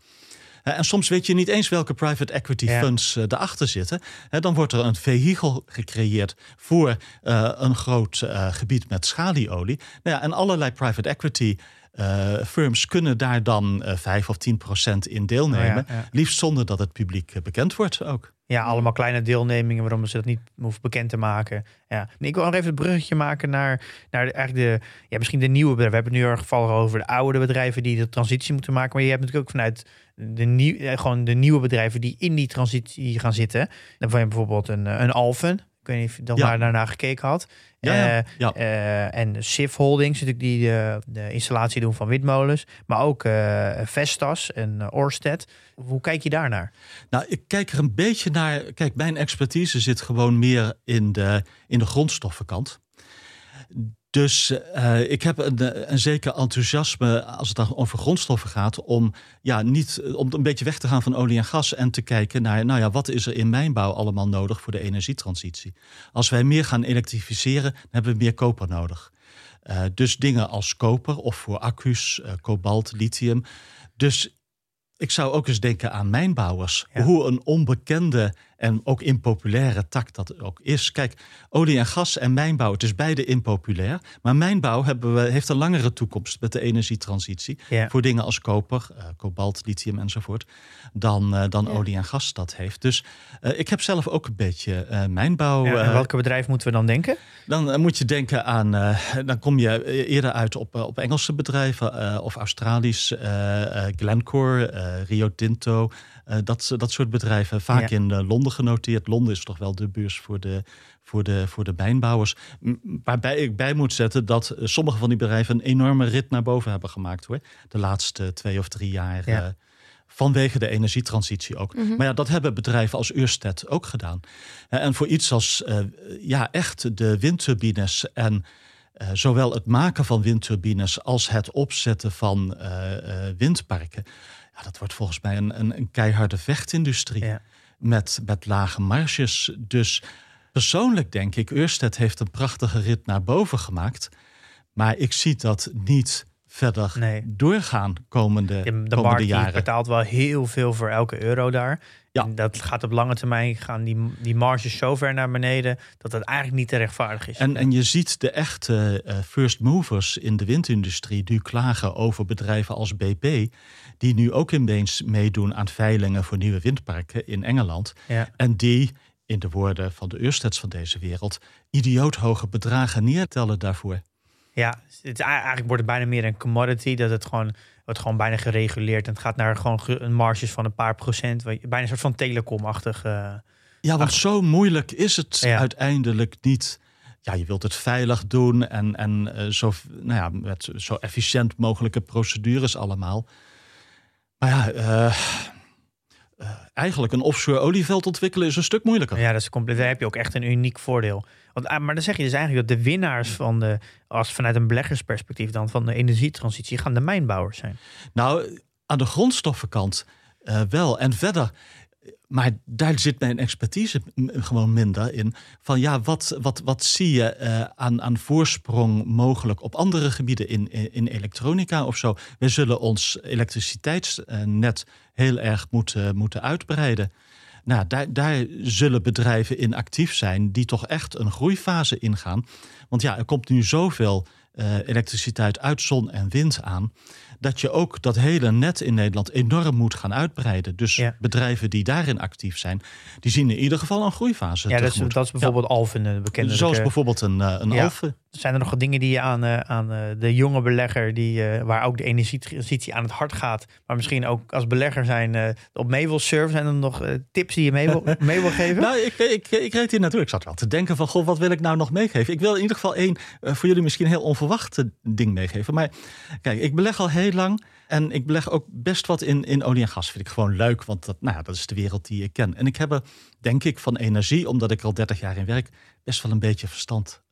Eh, En soms weet je niet eens welke private equity Ja. funds eh, erachter zitten. Hè, Dan wordt er een vehikel gecreëerd voor eh, een groot eh, gebied met schalieolie. Nou ja, en allerlei private equity Uh, firms kunnen daar dan uh, 5 of 10 procent in deelnemen. Oh ja, ja. Liefst zonder dat het publiek uh, bekend wordt ook. Ja, allemaal kleine deelnemingen waarom ze dat niet hoeven bekend te maken. Ja. Nee, ik wil nog even het bruggetje maken naar, naar de, eigenlijk de, ja, misschien de nieuwe bedrijven. We hebben het nu erg gevallen over de oude bedrijven die de transitie moeten maken. Maar je hebt natuurlijk ook vanuit de, nieuw, eh, gewoon de nieuwe bedrijven die in die transitie gaan zitten. Dan van je bijvoorbeeld een, een Alphen. Ik weet niet of je dan Ja. daar daarna gekeken had. Ja, ja, Eh, ja. eh, en Sif Holdings, natuurlijk die eh, de installatie doen van windmolens. Maar ook eh, Vestas en eh, Orsted. Hoe kijk je daarnaar? Nou, ik kijk er een beetje naar. Kijk, mijn expertise zit gewoon meer in de, in de grondstoffenkant. Dus eh, ik heb een, een zeker enthousiasme als het dan over grondstoffen gaat. Om, ja, niet, om een beetje weg te gaan van olie en gas. En te kijken naar, nou ja, wat is er in mijnbouw allemaal nodig voor de energietransitie. Als wij meer gaan elektrificeren, dan hebben we meer koper nodig. Eh, dus dingen als koper of voor accu's, eh, kobalt, lithium. Dus ik zou ook eens denken aan mijnbouwers. Ja. Hoe een onbekende en ook impopulaire tak dat ook is. Kijk, olie en gas en mijnbouw, het is beide impopulair. Maar mijnbouw hebben we, heeft een langere toekomst met de energietransitie. Ja. Voor dingen als koper, eh, kobalt, lithium enzovoort. Dan, eh, dan Ja. olie en gas dat heeft. Dus eh, ik heb zelf ook een beetje mijnbouw. Ja, en welke bedrijf moeten we dan denken? dan moet je denken aan, dan kom je eerder uit op, op Engelse bedrijven of Australisch, Glencore, Rio Tinto, eh, dat, dat soort bedrijven. Vaak Ja. in eh, Londen genoteerd. Londen is toch wel de beurs voor de, voor de, voor de Waarbij ik bij moet zetten dat eh, sommige van die bedrijven een enorme rit naar boven hebben gemaakt hoor. De laatste twee of drie jaar. Ja. Vanwege de energietransitie ook. Maar ja, dat hebben bedrijven als Ørsted ook gedaan. En voor iets als ja, echt de windturbines en zowel het maken van windturbines als het opzetten van windparken. Ja, dat wordt volgens mij een, een, een keiharde vechtindustrie Ja. met, met lage marges. Dus persoonlijk denk ik, Ørsted heeft een prachtige rit naar boven gemaakt. Maar ik zie dat niet verder Nee. doorgaan komende, De, de komende markt die jaren. betaalt wel heel veel voor elke euro daar. Ja. En dat gaat op lange termijn gaan die, die marges zo ver naar beneden dat dat eigenlijk niet te rechtvaardig is. En, en je ziet de echte eh, first movers in de windindustrie nu klagen over bedrijven als BP, die nu ook ineens meedoen aan veilingen voor nieuwe windparken in Engeland. ja. En die, in de woorden van de Ørsteds van deze wereld, idioot hoge bedragen neertellen daarvoor. ja, het eigenlijk wordt het bijna meer een commodity. Dat het gewoon wordt gewoon bijna gereguleerd. En het gaat naar gewoon ge- een marges van een paar procent. Bijna een soort van telecomachtig. eh Ja, want zo moeilijk is het Ja. uiteindelijk niet. Ja, je wilt het veilig doen en, en eh, zo, nou ja, met zo efficiënt mogelijke procedures allemaal. Maar ja, eh, eigenlijk een offshore olieveld ontwikkelen is een stuk moeilijker. Ja, dat is compleet. Daar heb je ook echt een uniek voordeel. Want, ah, maar dan zeg je dus eigenlijk dat de winnaars van de, als vanuit een beleggersperspectief dan van de energietransitie, gaan de mijnbouwers zijn. Nou, aan de grondstoffenkant eh, wel. En verder, maar daar zit mijn expertise gewoon minder in. Van ja, wat, wat, wat zie je eh, aan, aan voorsprong mogelijk op andere gebieden in, in, in elektronica of zo? We zullen ons elektriciteitsnet heel erg moeten, moeten uitbreiden. Nou, daar, daar zullen bedrijven in actief zijn die toch echt een groeifase ingaan. Want ja, er komt nu zoveel eh, elektriciteit uit zon en wind aan. Dat je ook dat hele net in Nederland enorm moet gaan uitbreiden. Dus Ja. bedrijven die daarin actief zijn, die zien in ieder geval een groeifase. Ja, dat is, dat is bijvoorbeeld Alphen, de bekende. Zoals eh, bijvoorbeeld een, eh, een Ja. Zijn er nog dingen die je aan, eh, aan eh, de jonge belegger, die, eh, waar ook de energietransitie aan het hart gaat, maar misschien ook als belegger zijn, op mee wil surfen? Zijn er nog tips die je mee wil, mee wil geven? Nou, ik, ik, ik reed hier naartoe. Ik zat wel te denken van, goh, wat wil ik nou nog meegeven? Ik wil in ieder geval één, voor jullie misschien heel onverwachte ding meegeven. Maar kijk, ik beleg al heel lang. En ik beleg ook best wat in, in olie en gas. Vind ik gewoon leuk, want dat, nou ja, dat is de wereld die ik ken. En ik heb er, denk ik, van energie, omdat ik al 30 jaar in werk, best wel een beetje verstand.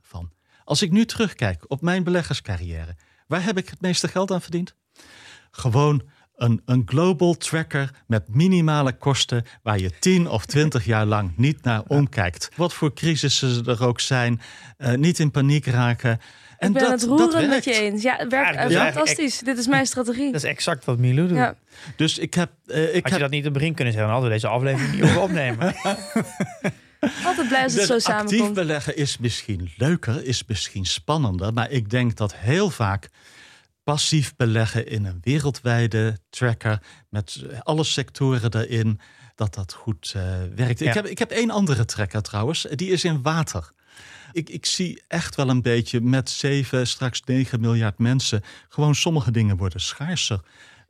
Als ik nu terugkijk op mijn beleggerscarrière, waar heb ik het meeste geld aan verdiend? Gewoon een, een global tracker met minimale kosten waar je 10 of 20 jaar lang niet naar omkijkt. Wat voor crisissen er ook zijn, eh, niet in paniek raken. En ik ben dat, het dat met werkt. je eens. Ja, het werkt het fantastisch. Dit is mijn strategie. Dat is exact wat Milou doet. Ja. Dus ik heb, eh, ik Had je dat niet in het begin kunnen zeggen, dan hadden we deze aflevering niet over opnemen. Altijd blij als het zo Dus actief samenkomt. beleggen is misschien leuker, is misschien spannender. Maar ik denk dat heel vaak passief beleggen in een wereldwijde tracker met alle sectoren daarin, dat dat goed uh, werkt. Ja. Ik, heb, ik heb één andere tracker trouwens, die is in water. Ik, ik zie echt wel een beetje met 7, straks 9 miljard mensen, gewoon sommige dingen worden schaarser.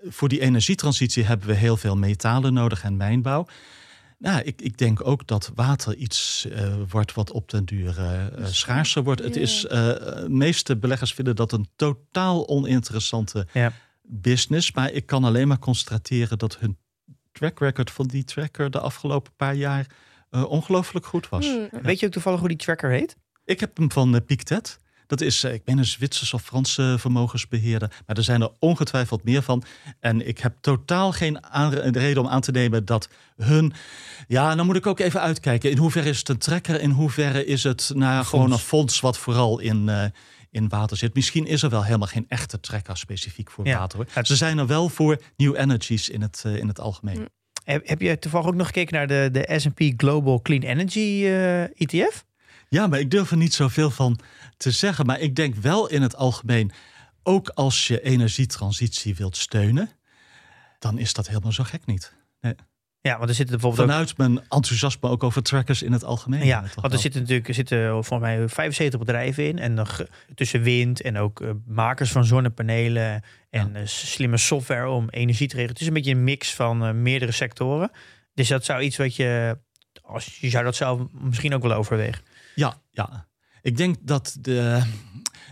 Voor die energietransitie hebben we heel veel metalen nodig en mijnbouw. Nou, ik, ik denk ook dat water iets uh, wordt wat op den duur uh, schaarser wordt. Het is, uh, de meeste beleggers vinden dat een totaal oninteressante Ja. business. Maar ik kan alleen maar constateren dat hun track record van die tracker de afgelopen paar jaar ongelooflijk goed was. Hmm. Weet je ook toevallig hoe die tracker heet? Ik heb hem van Pictet. Dat is, uh, ik ben een Zwitsers of Franse vermogensbeheerder. Maar er zijn er ongetwijfeld meer van. En ik heb totaal geen reden om aan te nemen dat hun... Ja, dan moet ik ook even uitkijken. In hoeverre is het een trekker? In hoeverre is het nou, gewoon een fonds wat vooral in... Uh, in water zit. Misschien is er wel helemaal geen echte trekker specifiek voor Ja. water. Hoor. Ze zijn er wel voor new energies in het, uh, in het algemeen. Heb, heb je toevallig ook nog gekeken naar de, de S&P Global Clean Energy eh, ETF? Ja, maar ik durf er niet zoveel van te zeggen. Maar ik denk wel in het algemeen, ook als je energietransitie wilt steunen, dan is dat helemaal zo gek niet. Nee. Ja, want er zitten bijvoorbeeld ook... Vanuit mijn enthousiasme ook over trackers in het algemeen. Ja, want er zitten natuurlijk er zitten volgens mij 75 bedrijven in. En nog tussen wind en ook eh, makers van zonnepanelen en eh, slimme software om energie te regelen. Het is een beetje een mix van eh, meerdere sectoren. Dus dat zou iets wat je, als je zou dat zelf misschien ook wel overwegen. Ja, ja. Ik denk dat de,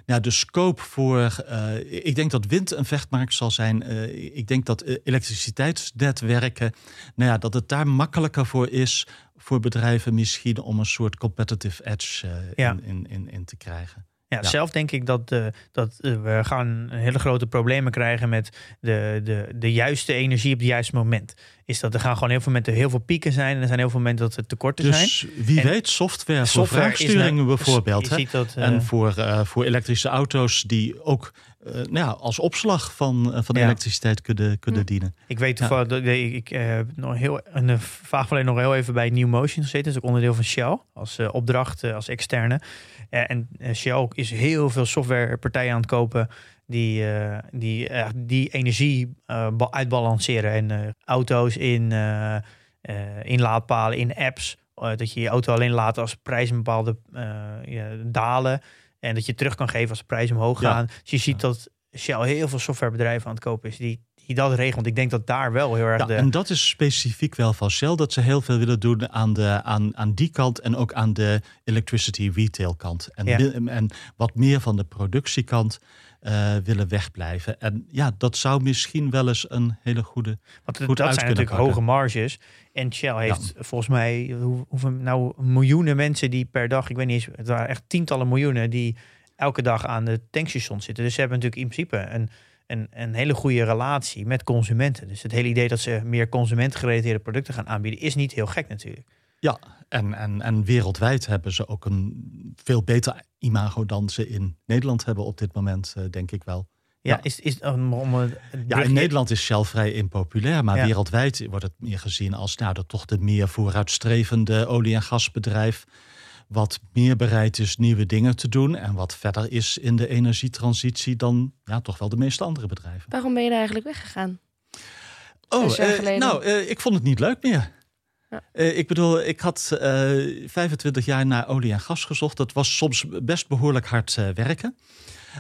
nou, de scope voor. Uh, ik denk dat wind een vechtmarkt zal zijn. Uh, ik denk dat elektriciteitsnetwerken. Nou ja, dat het daar makkelijker voor is. Voor bedrijven misschien om een soort competitive edge uh, Ja. in, in, in, in te krijgen. Ja, zelf denk ik dat, eh, dat eh, we gaan hele grote problemen krijgen met de, de, de juiste energie op het juiste moment. Is dat er gaan gewoon heel veel momenten heel veel pieken zijn en er zijn heel veel momenten dat er tekorten Dus zijn. wie En weet, software, voor vraagsturingen nou- bijvoorbeeld. je hè? dat, eh, En voor, voor elektrische auto's die ook nou ja, als opslag van, van Ja. elektriciteit kunnen, kunnen Hm. dienen. Ik weet toevallig, dat ik, heb nog heel, een vaag nog heel even bij New Motion gezeten. Dat is ook onderdeel van Shell, als opdracht, als externe. Uh, en uh, Shell is heel veel softwarepartijen aan het kopen die, uh, die, uh, die energie uh, uitbalanceren. En auto's in, in laadpalen, in apps. Dat je je auto alleen laat als prijzen bepaalde uh, ja, dalen. En dat je terug kan geven als de prijzen omhoog gaan. Ja. Dus je ziet ja. dat Shell heel veel softwarebedrijven aan het kopen is die, die dat regelt. Want ik denk dat daar wel heel erg Ja, de... en dat is specifiek wel van Shell, dat ze heel veel willen doen aan, de, aan, aan die kant en ook aan de electricity retail kant. En, Ja. en wat meer van de productiekant uh, willen wegblijven. En ja, dat zou misschien wel eens een hele goede. Want het- goed dat uit zijn natuurlijk hoge marges. En Shell heeft volgens mij hoe, hoeveel, nou, miljoenen mensen die per dag, ik weet niet eens, het waren echt tientallen miljoenen die elke dag aan de tankstation zitten. Dus ze hebben natuurlijk in principe een, een, een hele goede relatie met consumenten. Dus het hele idee dat ze meer consumentgerelateerde producten gaan aanbieden, is niet heel gek natuurlijk. Ja, en, en, en wereldwijd hebben ze ook een veel beter imago dan ze in Nederland hebben op dit moment, uh, denk ik wel. Ja, Ja. is, is om, om het Ja, in Nederland is Shell vrij impopulair, maar Ja. wereldwijd wordt het meer gezien als nou, toch de meer vooruitstrevende olie- en gasbedrijf. Wat meer bereid is nieuwe dingen te doen en wat verder is in de energietransitie dan ja, toch wel de meeste andere bedrijven. Waarom ben je er eigenlijk weggegaan? Oh, eh, nou, eh, ik vond het niet leuk meer. Ja. Eh, ik bedoel, ik had eh 25 jaar naar olie en gas gezocht. Dat was soms best behoorlijk hard werken.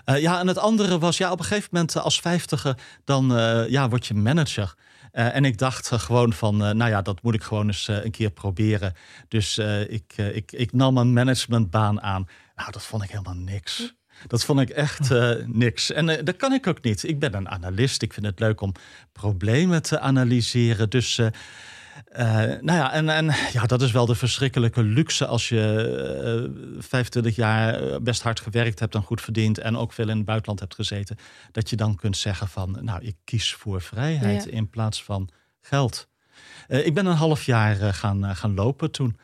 Ja, en het andere was, ja, op een gegeven moment als vijftiger, dan ja, word je manager. Eh, en ik dacht gewoon van, eh, nou ja, dat moet ik gewoon eens eh, een keer proberen. Dus ik, ik, ik nam een managementbaan aan. Nou, dat vond ik helemaal niks. Dat vond ik echt niks. En dat kan ik ook niet. Ik ben een analist. Ik vind het leuk om problemen te analyseren. Dus, eh, nou ja, en, en ja, dat is wel de verschrikkelijke luxe als je eh 25 jaar eh, best hard gewerkt hebt en goed verdiend en ook veel in het buitenland hebt gezeten. Dat je dan kunt zeggen van, nou, ik kies voor vrijheid Ja. in plaats van geld. Eh, ik ben een half jaar eh, gaan, eh, gaan lopen toen.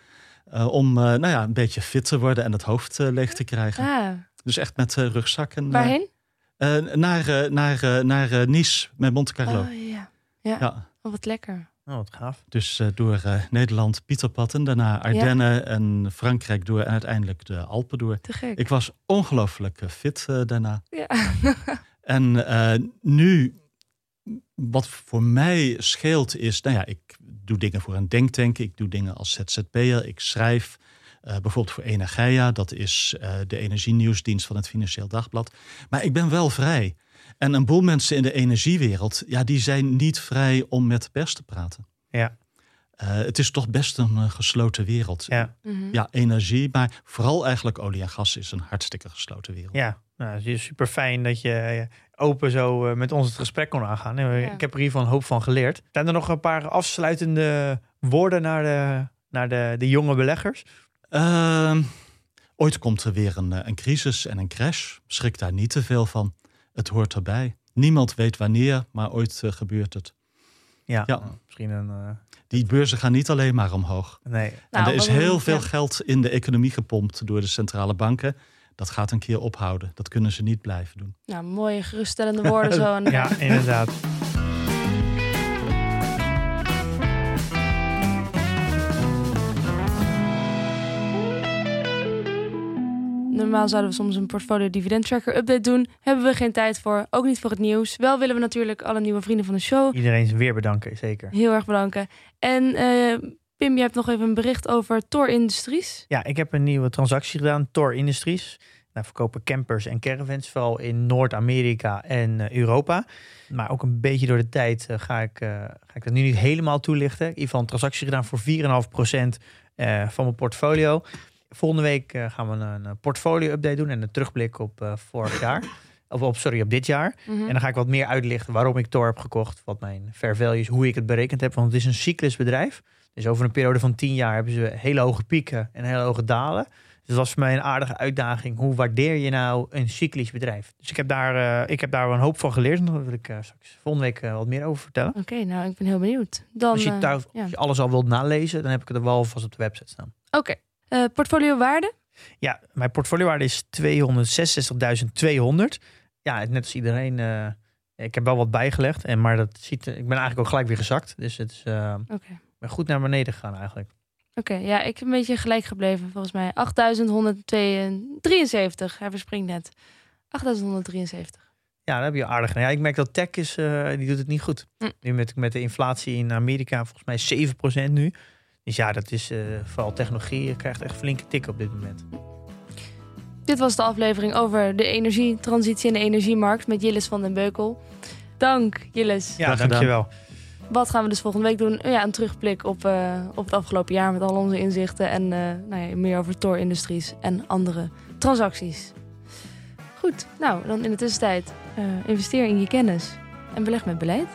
eh, om eh, nou ja, een beetje fit te worden en het hoofd eh, leeg te krijgen. Ah, Dus echt met eh, rugzak. En, eh, waarheen? eh, naar eh, naar, eh, naar eh, Nice met Monte Carlo. Oh ja. Ja, Ja, oh, wat lekker. Oh, wat gaaf. dus eh, door eh, Nederland Pieterpad en daarna Ardennen en Frankrijk door en uiteindelijk de Alpen door. Te gek. Ik was ongelooflijk eh, fit daarna. Ja. En nu, wat voor mij scheelt is, nou ja, ik doe dingen voor een denktank, ik doe dingen als ZZP'er, ik schrijf bijvoorbeeld voor Energia, dat is de energienieuwsdienst van het Financieel Dagblad. Maar ik ben wel vrij. En een boel mensen in de energiewereld, ja, die zijn niet vrij om met de pers te praten. Ja. Uh, het is toch best een gesloten wereld. Ja. Mhm. ja, energie, maar vooral eigenlijk olie en gas is een hartstikke gesloten wereld. Ja, nou, het is super fijn dat je open zo uh, met ons het gesprek kon aangaan. Ja. Ik heb er in ieder geval een hoop van geleerd. Zijn er nog een paar afsluitende woorden naar de, naar de, de jonge beleggers? Uh, ooit komt er weer een, een crisis en een crash. Schrik daar niet te veel van. Het hoort erbij. Niemand weet wanneer, maar ooit uh, gebeurt het. Ja, Ja. nou, misschien een... uh, Die beurzen gaan niet alleen maar omhoog. nee. Nou, er is heel veel ja. geld in de economie gepompt door de centrale banken. Dat gaat een keer ophouden. Dat kunnen ze niet blijven doen. Nou, mooie geruststellende woorden zo. Ja, inderdaad. Normaal zouden we soms een portfolio dividend tracker update doen. Hebben we geen tijd voor. Ook niet voor het nieuws. Wel willen we natuurlijk alle nieuwe vrienden van de show Iedereen weer bedanken, zeker. heel erg bedanken. En eh, Pim, je hebt nog even een bericht over Tor Industries. Ja, ik heb een nieuwe transactie gedaan, Tor Industries. Nou, verkopen campers en caravans, vooral in Noord-Amerika en eh, Europa. Maar ook een beetje door de tijd eh, ga, ik, eh, ga ik dat nu niet helemaal toelichten. In ieder geval een transactie gedaan voor 4,5% eh van mijn portfolio. Volgende week eh, gaan we een, een portfolio-update doen en een terugblik op eh, vorig jaar. Of op, sorry, op dit jaar. Mhm. En dan ga ik wat meer uitlichten waarom ik Tor heb gekocht, wat mijn fair value is, hoe ik het berekend heb. Want het is een cyclusbedrijf. Dus over een periode van 10 jaar hebben ze hele hoge pieken en hele hoge dalen. Dus dat was voor mij een aardige uitdaging. Hoe waardeer je nou een cyclisch bedrijf? Dus ik heb daar, eh, ik heb daar wel een hoop van geleerd. En daar wil ik straks volgende week wat meer over vertellen. Oké, nou, ik ben heel benieuwd. Dan, als, je thuis, ja. als je alles al wilt nalezen, dan heb ik het er wel alvast op de website staan. Oké. Eh, portfolio waarde? Ja, mijn portfoliowaarde is 266.200. Ja, net als iedereen. eh, ik heb wel wat bijgelegd. En, maar dat ziet, ik ben eigenlijk ook gelijk weer gezakt. Dus het is, eh, Oké. ik ben goed naar beneden gegaan eigenlijk. Oké, ja, ik ben een beetje gelijk gebleven volgens mij. 8173. Hij verspringt net. 8173. Ja, dat heb je aardig. Ja, ik merk dat tech is, eh, die doet het niet goed. Hm. Nu met, met de inflatie in Amerika, volgens mij 7% nu. Dus ja, dat is eh, vooral technologie. Je krijgt echt flinke tik op dit moment. Dit was de aflevering over de energietransitie en de energiemarkt met Jillis van den Beukel. Dank, Jillis. Ja, dankjewel. Wat gaan we dus volgende week doen? Ja, een terugblik op, eh, op het afgelopen jaar met al onze inzichten. En eh, nou ja, meer over Tor Industries en andere transacties. Goed, nou dan in de tussentijd eh, investeer in je kennis en beleg met beleid.